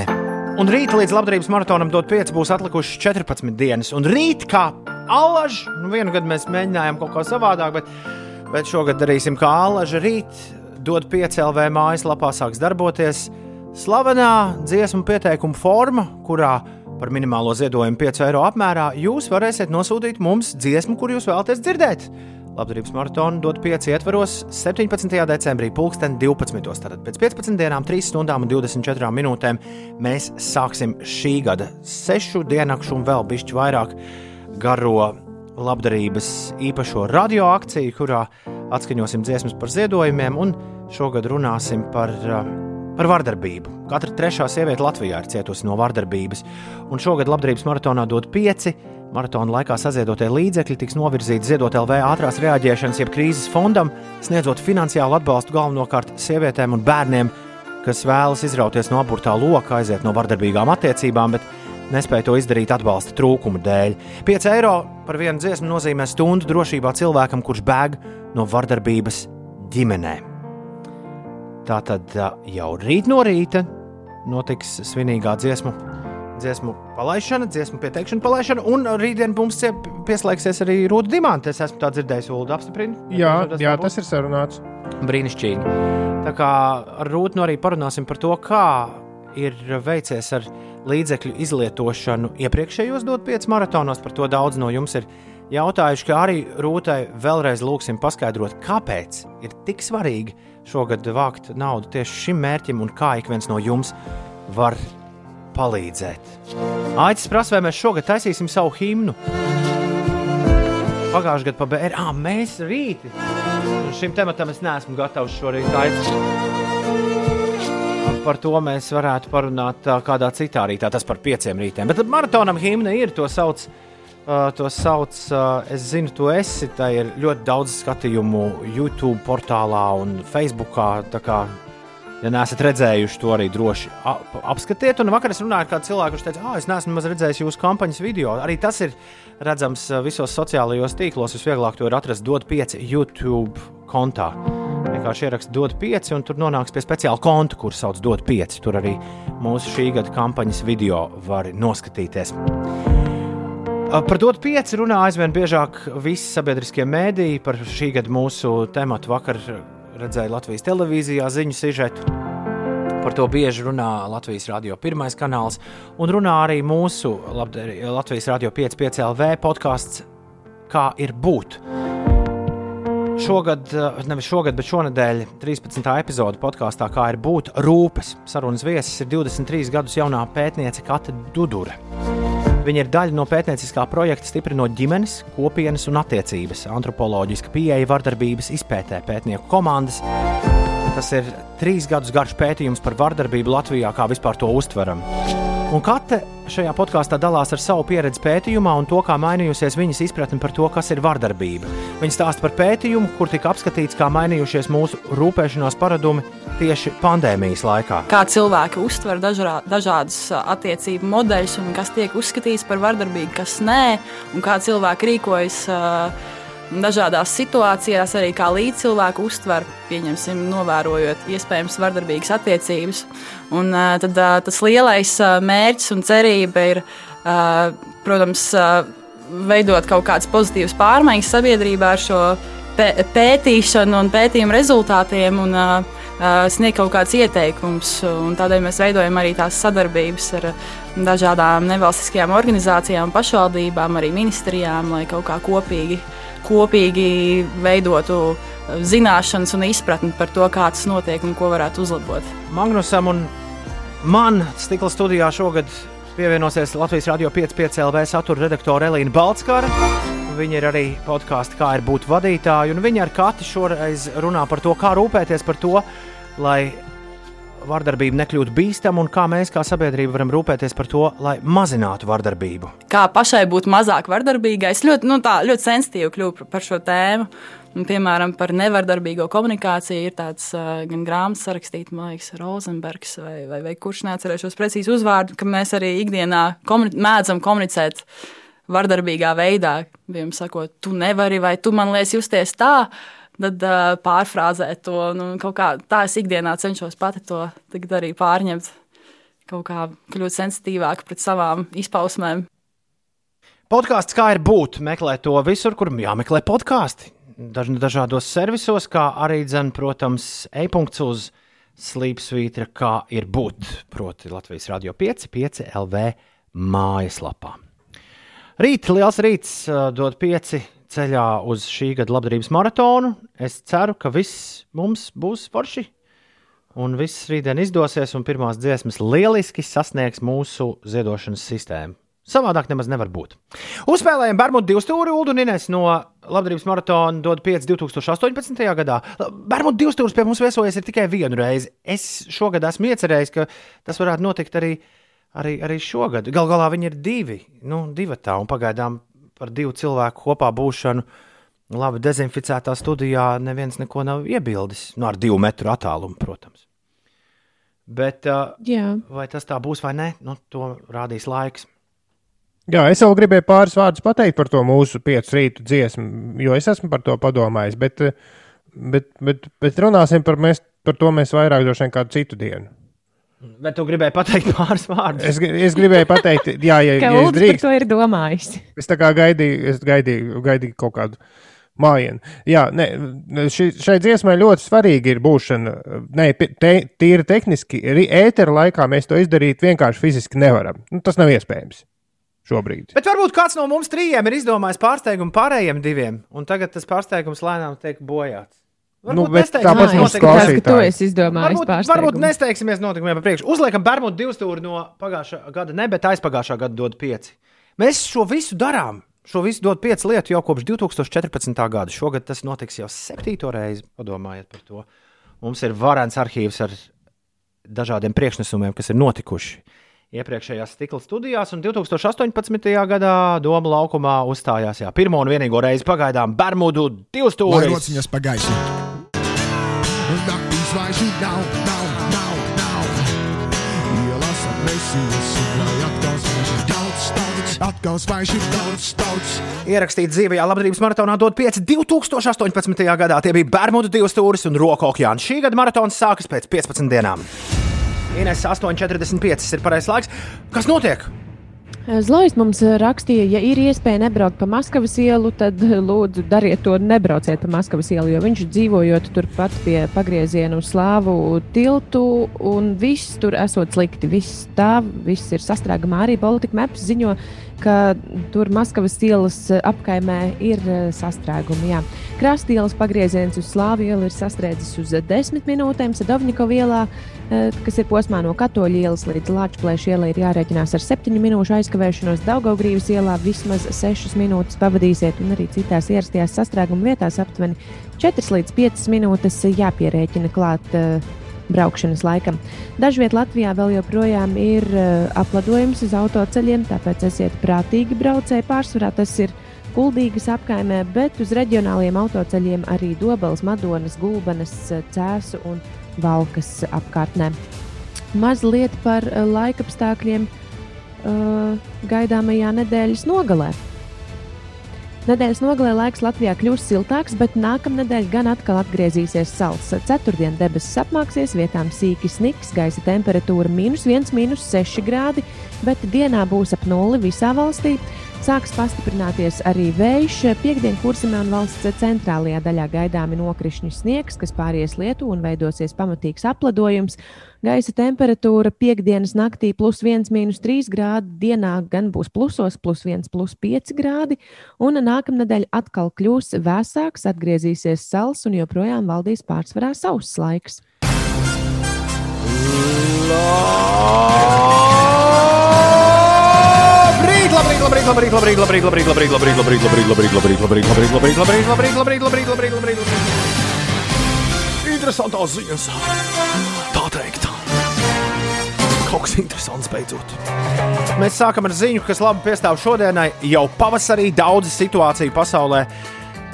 Un rīt līdz labdarības maratonam dot 5 būs atlikušas 14 dienas. Un rīt kā alaž, nu vienu gadu mēs mēģinājām kaut ko savādāk, bet, bet šogad darīsim kā alaž. Rīt dod 5 LV mājaslapā sāks darboties slavenā dziesmu pieteikuma forma, kurā par minimālo ziedojumu 5 eiro apmērā jūs varēsiet nosūtīt mums dziesmu, kur jūs vēlaties dzirdēt. Labdarības maratonu dod 5 ietvaros 17. decembrī, 2012. Tātad pēc 15 dienām, 3 stundām un 24 minūtēm mēs sāksim šī gada sešu diennakšu un vēl bišķi vairāk garo labdarības īpašo radio akciju, kurā atskaņosim dziesmas par ziedojumiem un šogad runāsim par, uh, par vardarbību. Katra trešā sieviete Latvijā ir cietusi no vardarbības, un šogad labdarības maratonā dod 5. Maratona laikā saziedotie līdzekļi tiks novirzīti ziedot LV ātrās reaģēšanas, jeb krīzes fondam, sniedzot finansiālu atbalstu galvenokārt sievietēm un bērniem, kas vēlas izrauties no aburtā loka, aiziet no vardarbīgām attiecībām, bet nespēja to izdarīt atbalsta trūkuma dēļ. 5 eiro par vienu dziesmu nozīmē stundu drošībā cilvēkam, kurš bēg no vardarbības ģimenē. Tā tad jau rīt no rīta notiks svinīgā dziesmu, dziesmu palaišana, dziesmu pieteikšana, palaišana, un rītdien mums pieslēgsies arī Rūta Dimanta. Es esmu tā dzirdējis, Ulu apstiprina. jā, jā, būs? tas ir sarunāts. Brīnišķīgi. Tā kā ar Rūtu nu arī parunāsim par to, kā ir veicies ar līdzekļu izlietošanu iepriekšējos dot 5 maratonos. Par to daudz no jums ir jautājuši, kā arī Rūtai vēlreiz lūgsim paskaidrot, kāpēc ir tik svarīgi šogad vākt naudu tieši šim mērķim un kā ik viens no jums var palīdzēt. Aicis prasa, vai mēs šogad taisīsim savu himnu. Pagājušajā gadā pabeigts, ah, mēs rīt. Šim tematam es neesmu gatavs šorīt aicināt. Par to mēs varētu parunāt kādā citā rītā, tas par pieciem rītiem. Bet maratonam himna ir, to sauc, ā, to sauc ā, es zinu, tu esi. Tā ir ļoti daudz skatījumu YouTube portālā un Facebookā. kā, Ja neesat redzējuši to arī droši ap, apskatiet, un vakar es runāju ar kādu cilvēku, kurš teica, ah, es neesmu redzējis jūsu kampaņas video. Arī tas ir redzams ā, visos sociālajos tīklos. Visvieglāk to ir atrast DOT 5 YouTube kontā. Vienkārši ierakst DOT 5, un tur nonāks pie speciāla konta, kurš sauc DOT 5. Tur arī mūsu šī gada kampaņas video var noskatīties. Par DOT 5 runā aizvien biežāk visi sabiedriskie mēdīji. Par šī gada mūsu tematu vakar redzēju Latvijas televīzijā ziņu sižetu. Par to bieži runā Latvijas radio pirmais kanāls, un runā arī mūsu labdari, Latvijas radio 5,5 LV podkāsts, kā ir būt. Šogad, nevis šogad, bet šonadēļ 13. epizode podkāstā, kā ir būt rūpes. Sarunas viesis ir 23 gadus jaunā pētniece Kate Dudure. Viņa ir daļa no pētnieciskā projekta Stiprinot ģimenes, kopienas un attiecības, antropoloģiska pieeja vardarbības izpētē pētnieku komandas. Tas ir trīs gadus garš pētījums par vardarbību Latvijā, kā vispār to uztveram. Un katra šajā podkāstā dalās ar savu pieredzi pētījumā un to, kā mainījusies viņas izpratne par to, kas ir vardarbība. Viņa stāsta par pētījumu, kur tika apskatīts, kā mainījušies mūsu rūpēšanās paradumi tieši pandēmijas laikā. Kā cilvēki uztver dažrā, dažādas attiecību modeļus, un kas tiek uzskatīts par vardarbīgu, kas nē, un kā cilvēki rīkojas ā, dažādās situācijās, arī kā līdzcilvēku uztver, pieņemsim, novērojot iespējams vardarbīgas attiecības. Un, tad, tas lielais mērķis un cerība ir, protams, veidot kaut kādas pozitīvas pārmaiņas sabiedrībā ar šo pē- pētīšanu un pētījumu rezultātiem. Un, ā, Sniegt kaut kāds ieteikums, un tādēļ mēs veidojam arī tās sadarbības ar dažādām nevalstiskajām organizācijām, pašvaldībām, arī ministrijām, lai kaut kā kopīgi kopīgi veidotu zināšanas un izpratni par to, kā tas notiek un ko varētu uzlabot. Magnusam un man stikla studijā šogad pievienosies Latvijas Rādio 5,5 LV satura redaktore Elīna Balskara. Viņa ir arī podkāstā, kā ir būt vadītāja, un viņa ar katru šoreiz runā par to, kā rūpēties par to, lai vardarbība nekļūtu bīstama un kā mēs, kā sabiedrība, varam rūpēties par to, lai mazinātu vardarbību. Kā pašai būt mazāk vardarbīgai, es ļoti, nu, tā, ļoti sensitīvi kļuvu par- šo tēmu. Un, piemēram, par nevardarbīgo komunikāciju ir tāds uh, gan grāmatas sarakstīts, man liekas, Rozenbergs vai, vai, vai kurš neatcerēšos precīzi uzvārdu, ka mēs arī ikdienā komuni mēdzam komunicēt vardarbīgā veidā. Piemēram, sakot, tu nevari vai tu man liec justies tā. Tad uh, pārfrāzēt to. Nu, kā tā es ikdienā cenšos pati to arī pārņemt. Kaut kā kļūt sensitīvāk pret savām izpausmēm. Podkāsts, kā ir būt, meklē to visur, kur jāmeklē podkāsti. Daž, dažādos servisos, kā arī, dzen, protams, e-punkts uz slīpsvītra, kā ir būt. Proti, Latvijas Rādio 5, 5 LV mājaslapā. Rīt, liels rīts, dod pieci ceļā uz šī gada labdarības maratonu. Es ceru, ka viss mums būs forši. Un viss rītdien izdosies, un pirmās dziesmas lieliski sasniegs mūsu ziedošanas sistēmu. Savādāk nemaz nevar būt. Uzspēlējām Bermudu divu stūri, Ulu un Ines no Labdarības maratona dod 5 2018. gadā. Bermudu divu stūris pie mums viesojas tikai vienu reizi. Es šogad esmu iecerējis, ka tas varētu notikt arī, arī, arī šogad. Galu galā viņi ir divi, nu, divi tā, un pagaidām par divu cilvēku kopā būšanu. Labi, dezinficētā studijā neviens neko nav iebildis. Nu, ar divu metru attālumu, protams. Bet uh, Jā. vai tas tā būs vai nē, nu, to rādīs laiks. Jā, es vēl gribēju pāris vārdus pateikt par to mūsu piecu rītu dziesmu, jo es esmu par to padomājis. Bet, eh, bet, bet, bet runāsim par, mēs, par to mēs vairāk droši vien kādu citu dienu. Bet tu gribēji pateikt pāris vārdus. Es, es gribēju pateikt, jā, ja, Kā ja es drīkstu. to ir domājis. Es tā kā gaidīju, es gaidīju, gaidīju kaut kādu mājiņu. Jā, ne, ši, šai dziesmai ļoti svarīgi ir būšana. Nē, pi- te, tīri tehniski, ētera laikā mēs to izdarīt vienkārši fiziski nevaram. Nu, tas nav iespējams šobrīd. Bet varbūt kāds no mums trījiem ir izdomājis pārsteigumu pārējiem diviem, un tagad tas pārsteigums lēnām tiek bojāts. Nu, Ā, mums ka tu esi izdomājis Varbūt, varbūt pārsteigumu. nesteigsimies notikumiem pa priekšu. Uzliekam Bermudu divu stūri no pagājušā gada, ne, bet aizpagājušā gada dod pieci. Mēs šo visu darām. Šo visu dod pieci lietu jau kopš 2014. gada. Šogad tas notiks jau septīto reizi. Padomājiet par to. Mums ir varants arhīvs ar dažādiem priekšnesumiem, kas ir notikuši iepriekšējās stikla studijās, un 2018. gadā Doma laukumā uzstājās jā, pirmo un vienīgo reizi pagaidām Bermudu divu Lai stūri. rociņas vaiši nav, nav, nav, nav. Ielas apmesījas, lai atkal svaiši daudz, daudz, atkal svaiši daudz, daudz. Ierakstīts dzīvajā labdarības maratonā dod 5 2018. gadā. Tie bija Bermudu divu stūris un Roku okeāns. Šī gada maratons sākas pēc 15 dienām. Ines 8,45 ir pareizais laiks. Kas notiek? Zlojas mums eh, rakstīja, ja ir iespēja nebraukt pa Maskavas ielu, tad eh, lūdzu dariet to, nebrauciet pa Maskavas ielu, jo viņš dzīvojot turpat pie pagrieziena uz slāvu tiltu, un viss tur esot slikti. Viss stāv, viss ir sastrēgumā. Arī politika maps ziņo, ka tur Maskavas ielas eh, apkaimē ir eh, sastrēgumi. Jā. Krastielas pagrieziens uz slāvu ielu ir sastrēdzis uz eh, desmit minūtēm, Sadovņikova ielā, eh, kas ir posmā no Katoļa ielas līdz Lāčplēša ielai, ir jārēķinās ar septiņu minūšu aizkavējumu. aizkavēšanos Daugaugrības ielā vismaz 6 minūtes pavadīsiet, un arī citās ierastajās sastrēguma vietās aptuveni 4 līdz 5 minūtes jāpierēķina klāt. Uh, braukšanas laikam. Dažviet Latvijā vēl joprojām ir uh, apladojums uz autoceļiem, tāpēc esiet prātīgi braucēji. Pārsvarā tas ir Kuldīgas apkaimē, bet uz reģionāliem autoceļiem arī Dobelas, Madonas, Gulbenes, Cēsu un Valkas apkārtnē. Mazliet par uh, laikapstākļiem uh, gaidāmajā nedēļas nogalē. Nedēļas nogalē laiks Latvijā kļūs siltāks, bet nākamnedēļ gan atkal atgriezīsies sals. Ceturtdien debesis apmāksies, vietām sīki sniks, gaisa temperatūra - minus 1, minus 6 grādi, bet dienā būs ap nulli visā valstī. Sāks pastiprināties arī vējš. Piektdien kursamē un valsts centrālajā daļā gaidāmi nokrišņu sniegs, kas pāries lietu un veidosies pamatīgs apledojums. Gaisa temperatūra piekdienas naktī plus 1,3 grādi, dienā gan būs plusos, plus 1, plus 5 grādi, un nākamnedēļ atkal kļūs vēsāks, atgriezīsies sals un joprojām valdīs pārsvarā sauss laiks. Labrīt, labrīt, labrīt, labrīt, labrīt, labrīt, labrīt, labrīt, labrīt, labrīt, labrīt, labrīt, labrīt, labrīt, labrīt, labrīt, labrīt, labrīt, labrīt, labrīt, labrīt. Interesantās ziņas. Tā teikt. Kaut kas interesants beidzot. Mēs sākam ar ziņu, kas labi piestāv šodienai. Jau pavasarī daudzas situācijas pasaulē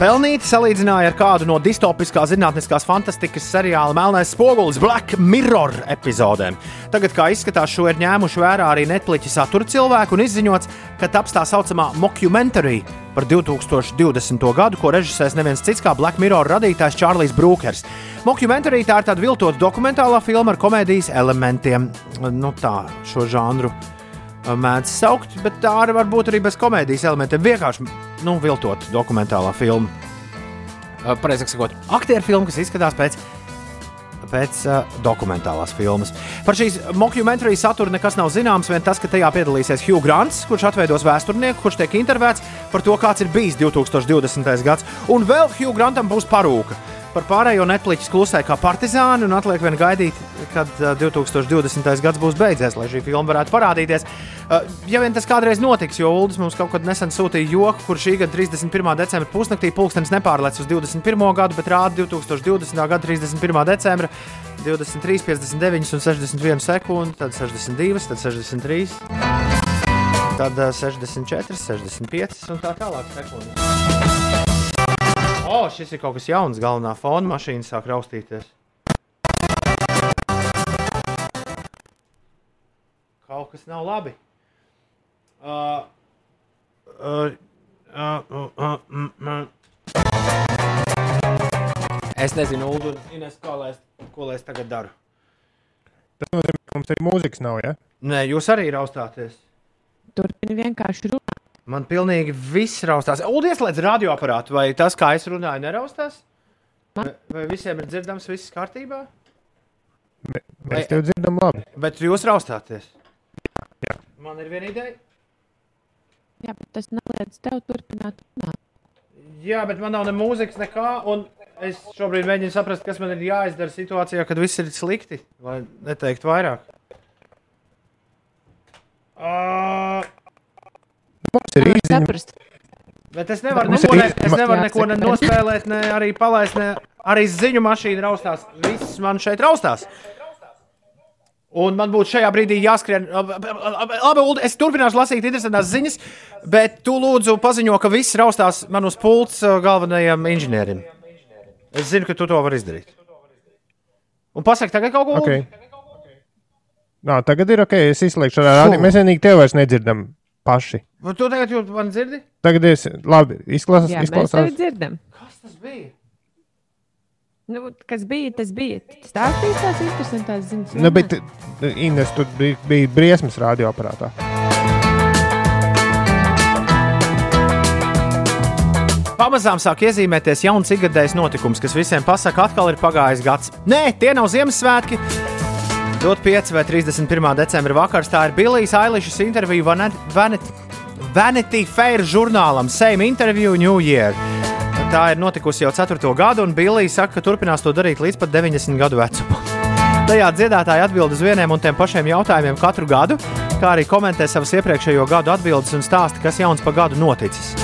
pelnīti salīdzināja ar kādu no distopiskā zinātniskās fantastikas seriāla Melnais spogulis Black Mirror epizodēm. Tagad, kā izskatās, šo ir ņēmuši vērā arī Netflix satura cilvēki un izziņots, ka taps tā saucamā mockumentary par 2020. gadu, ko režisēs neviens cits kā Black Mirror radītājs Čārlis Brūkers. Mockumentary tā ir tāda viltota dokumentālā filma ar komēdijas elementiem. Nu, tā šo žanru mēdz saukt, bet tā arī var būt arī bez komēdijas elementiem. Vienkārši nu, viltot dokumentālā filma. Pareizāk sakot, aktieru filma, kas izskatās pēc, pēc uh, dokumentālās filmas. Par šīs mockumentary satura nekas nav zināms, vien tas, ka tajā piedalīsies Hugh Grants, kurš atveidos vēsturnieku, kurš tiek intervēts par to, kāds ir bijis 2020. gads. Un vēl Hugh Grantam būs parūka. Par pārējo Netflix klusē kā partizāni un atliek vien gaidīt, kad uh, 2020. gads būs beidzies, lai šī filma varētu parādīties. Ja vien tas kādreiz notiks, jo Ulas mums kaut kad nesen sūtīja joku, kur šī gada 31. decembra pusnaktī pulkstenis nepārlec uz 21. gadu, bet rāda 2020. gada 31. decembra 23, 59 un 61 sekundi, tad 62, tad 63, tad uh, 64, 65 un tā tālāk sekundes. O, oh, šis ir kaut kas jauns. Galvenā fona mašīna sāk raustīties. Kaut kas nav labi. Uh, uh, uh, uh, uh, uh, es nezinu, Ulu, Ines, kā lai es, ko lai es tagad daru. Tas nozīmē, ka mums arī mūzikas nav. Ja? Nē, jūs arī raustāties. Turpini vienkārši runāt. Man pilnīgi viss raustās. Ulu, ieslēdz radioaparātu, vai tas, kā es runāju, neraustās? Vai, vai visiem ir dzirdams, viss kārtībā? Mē, mēs tev dzirdam labi. Bet jūs raustāties. Jā. Man ir viena ideja. Jā, bet tas neliedz tev turpināt runāt. Jā, bet man nav ne mūzikas, nekā. Un es šobrīd mēģinu saprast, kas man ir jāizdara situācijā, kad viss ir slikti. Lai neteiktu vairāk. Uh, Mums ir saprast. Bet es nevaru neko, ne, es nevaru neko ne nospēlēt, ne arī palaist, ne arī ziņu mašīna raustās. Viss man šeit raustās. Un man būtu šajā brīdī jāskrien. Labi, Uldi, es turpināšu lasīt interesantas ziņas, bet tu lūdzu paziņo, ka viss raustās man uz pults uh, galvenajam inženierim. Es zinu, ka tu to vari izdarīt. Un pasaki tagad kaut ko Okay. Nā, tagad ir ok, es izslēgšu ar rādi. Mēs vienīgi tev vairs nedzirdam paši. Nu, Tu tagad jūs man dzirdi? Tagad es labi izklausās. Jā, mēs izklausās. tevi dzirdam. Kas tas bija? Nu, kas bija, tas bija. Stāstīs tās interesantās ziņas. Nu, bet Ines, tur bija, bija briesmas radioaparātā. Pamazām sāk iezīmēties jauns ikgadējs notikums, kas visiem pasaka, atkal ir pagājis gads. Nē, tie nav Ziemassvētki. Dot 5 vai 31. decembra vakars tā ir Billijas Ailišas intervija Vanet- Vanity, Fair žurnālam Same Interview New Year. Tā ir notikusi jau 4. gadu, un Billija saka, ka turpinās to darīt līdz pat 90 gadu vecumam. Tajā dziedātāji atbild uz vieniem un tiem pašiem jautājumiem katru gadu. kā arī komentē savas iepriekšējo gadu atbildes un stāsta, kas jauns pa gadu noticis.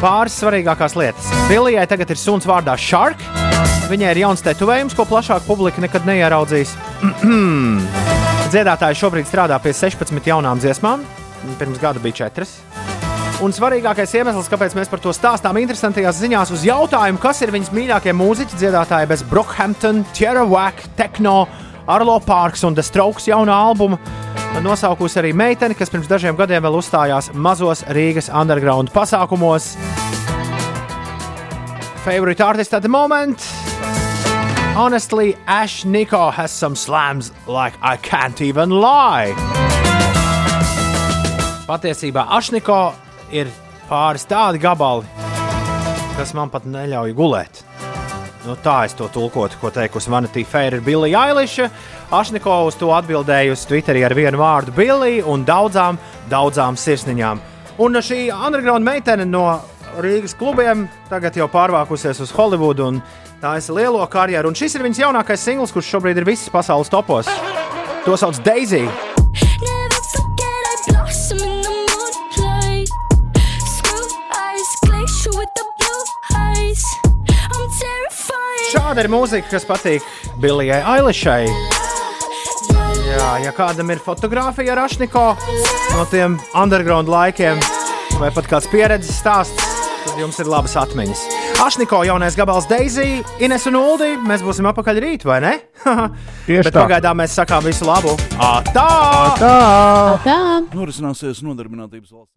Pāris svarīgākās lietas. Bilijai tagad ir suns vārdā Shark. Viņai ir jauns tetovējums, ko plašāka publika nekad neieraudzīs. Dziedātāji šobrīd strādā pie 16 jaunām dziesmām. Pirms gada bija 4. Un svarīgākais iemesls, kāpēc mēs par to stāstām, interesantajās ziņās uz jautājumu, kas ir viņas mīļākie mūziķi, dziedātāji bez Brockhampton, Tierra Wack, Techno, Arlo Parks un The Strokes jaunā albuma. Nosaukusi arī meiteni, kas pirms dažiem gadiem vēl uzstājās mazos Rīgas underground pasākumos. Favorite artist at the moment? Honestly, Ash Nico has some slams like I can't even lie. Patiesībā Ašniko ir pāris tādi gabali, kas man pat neļauj gulēt. Nu, tā es to tulkotu, ko teikusi Vanity Fair ir Billy Eilish. Ašniko uz to atbildējusi Twitterī ar vienu vārdu Billy un daudzām, daudzām sirsniņām. Un šī underground meitene no Rīgas klubiem tagad jau pārvākusies uz Holivudu un tā ir lielo karjeru. Un šis ir viņas jaunākais singls, kurš šobrīd ir visas pasaules topos. To sauc Daisy. Šāda ir mūzika, kas patīk Billijai Eilishai. Jā, ja kādam ir fotografija ar Ašniko no tiem underground laikiem, vai pat kāds pieredzes stāsts, tad jums ir labas atmiņas. Ašniko jaunais gabals Daisy, Ines un Uldi. Mēs būsim apakaļ rīt, vai ne? Tieši Bet tā. pagaidām mēs sakām visu labu. Tā! Tā! Norisināsies nodarbinātības valsts.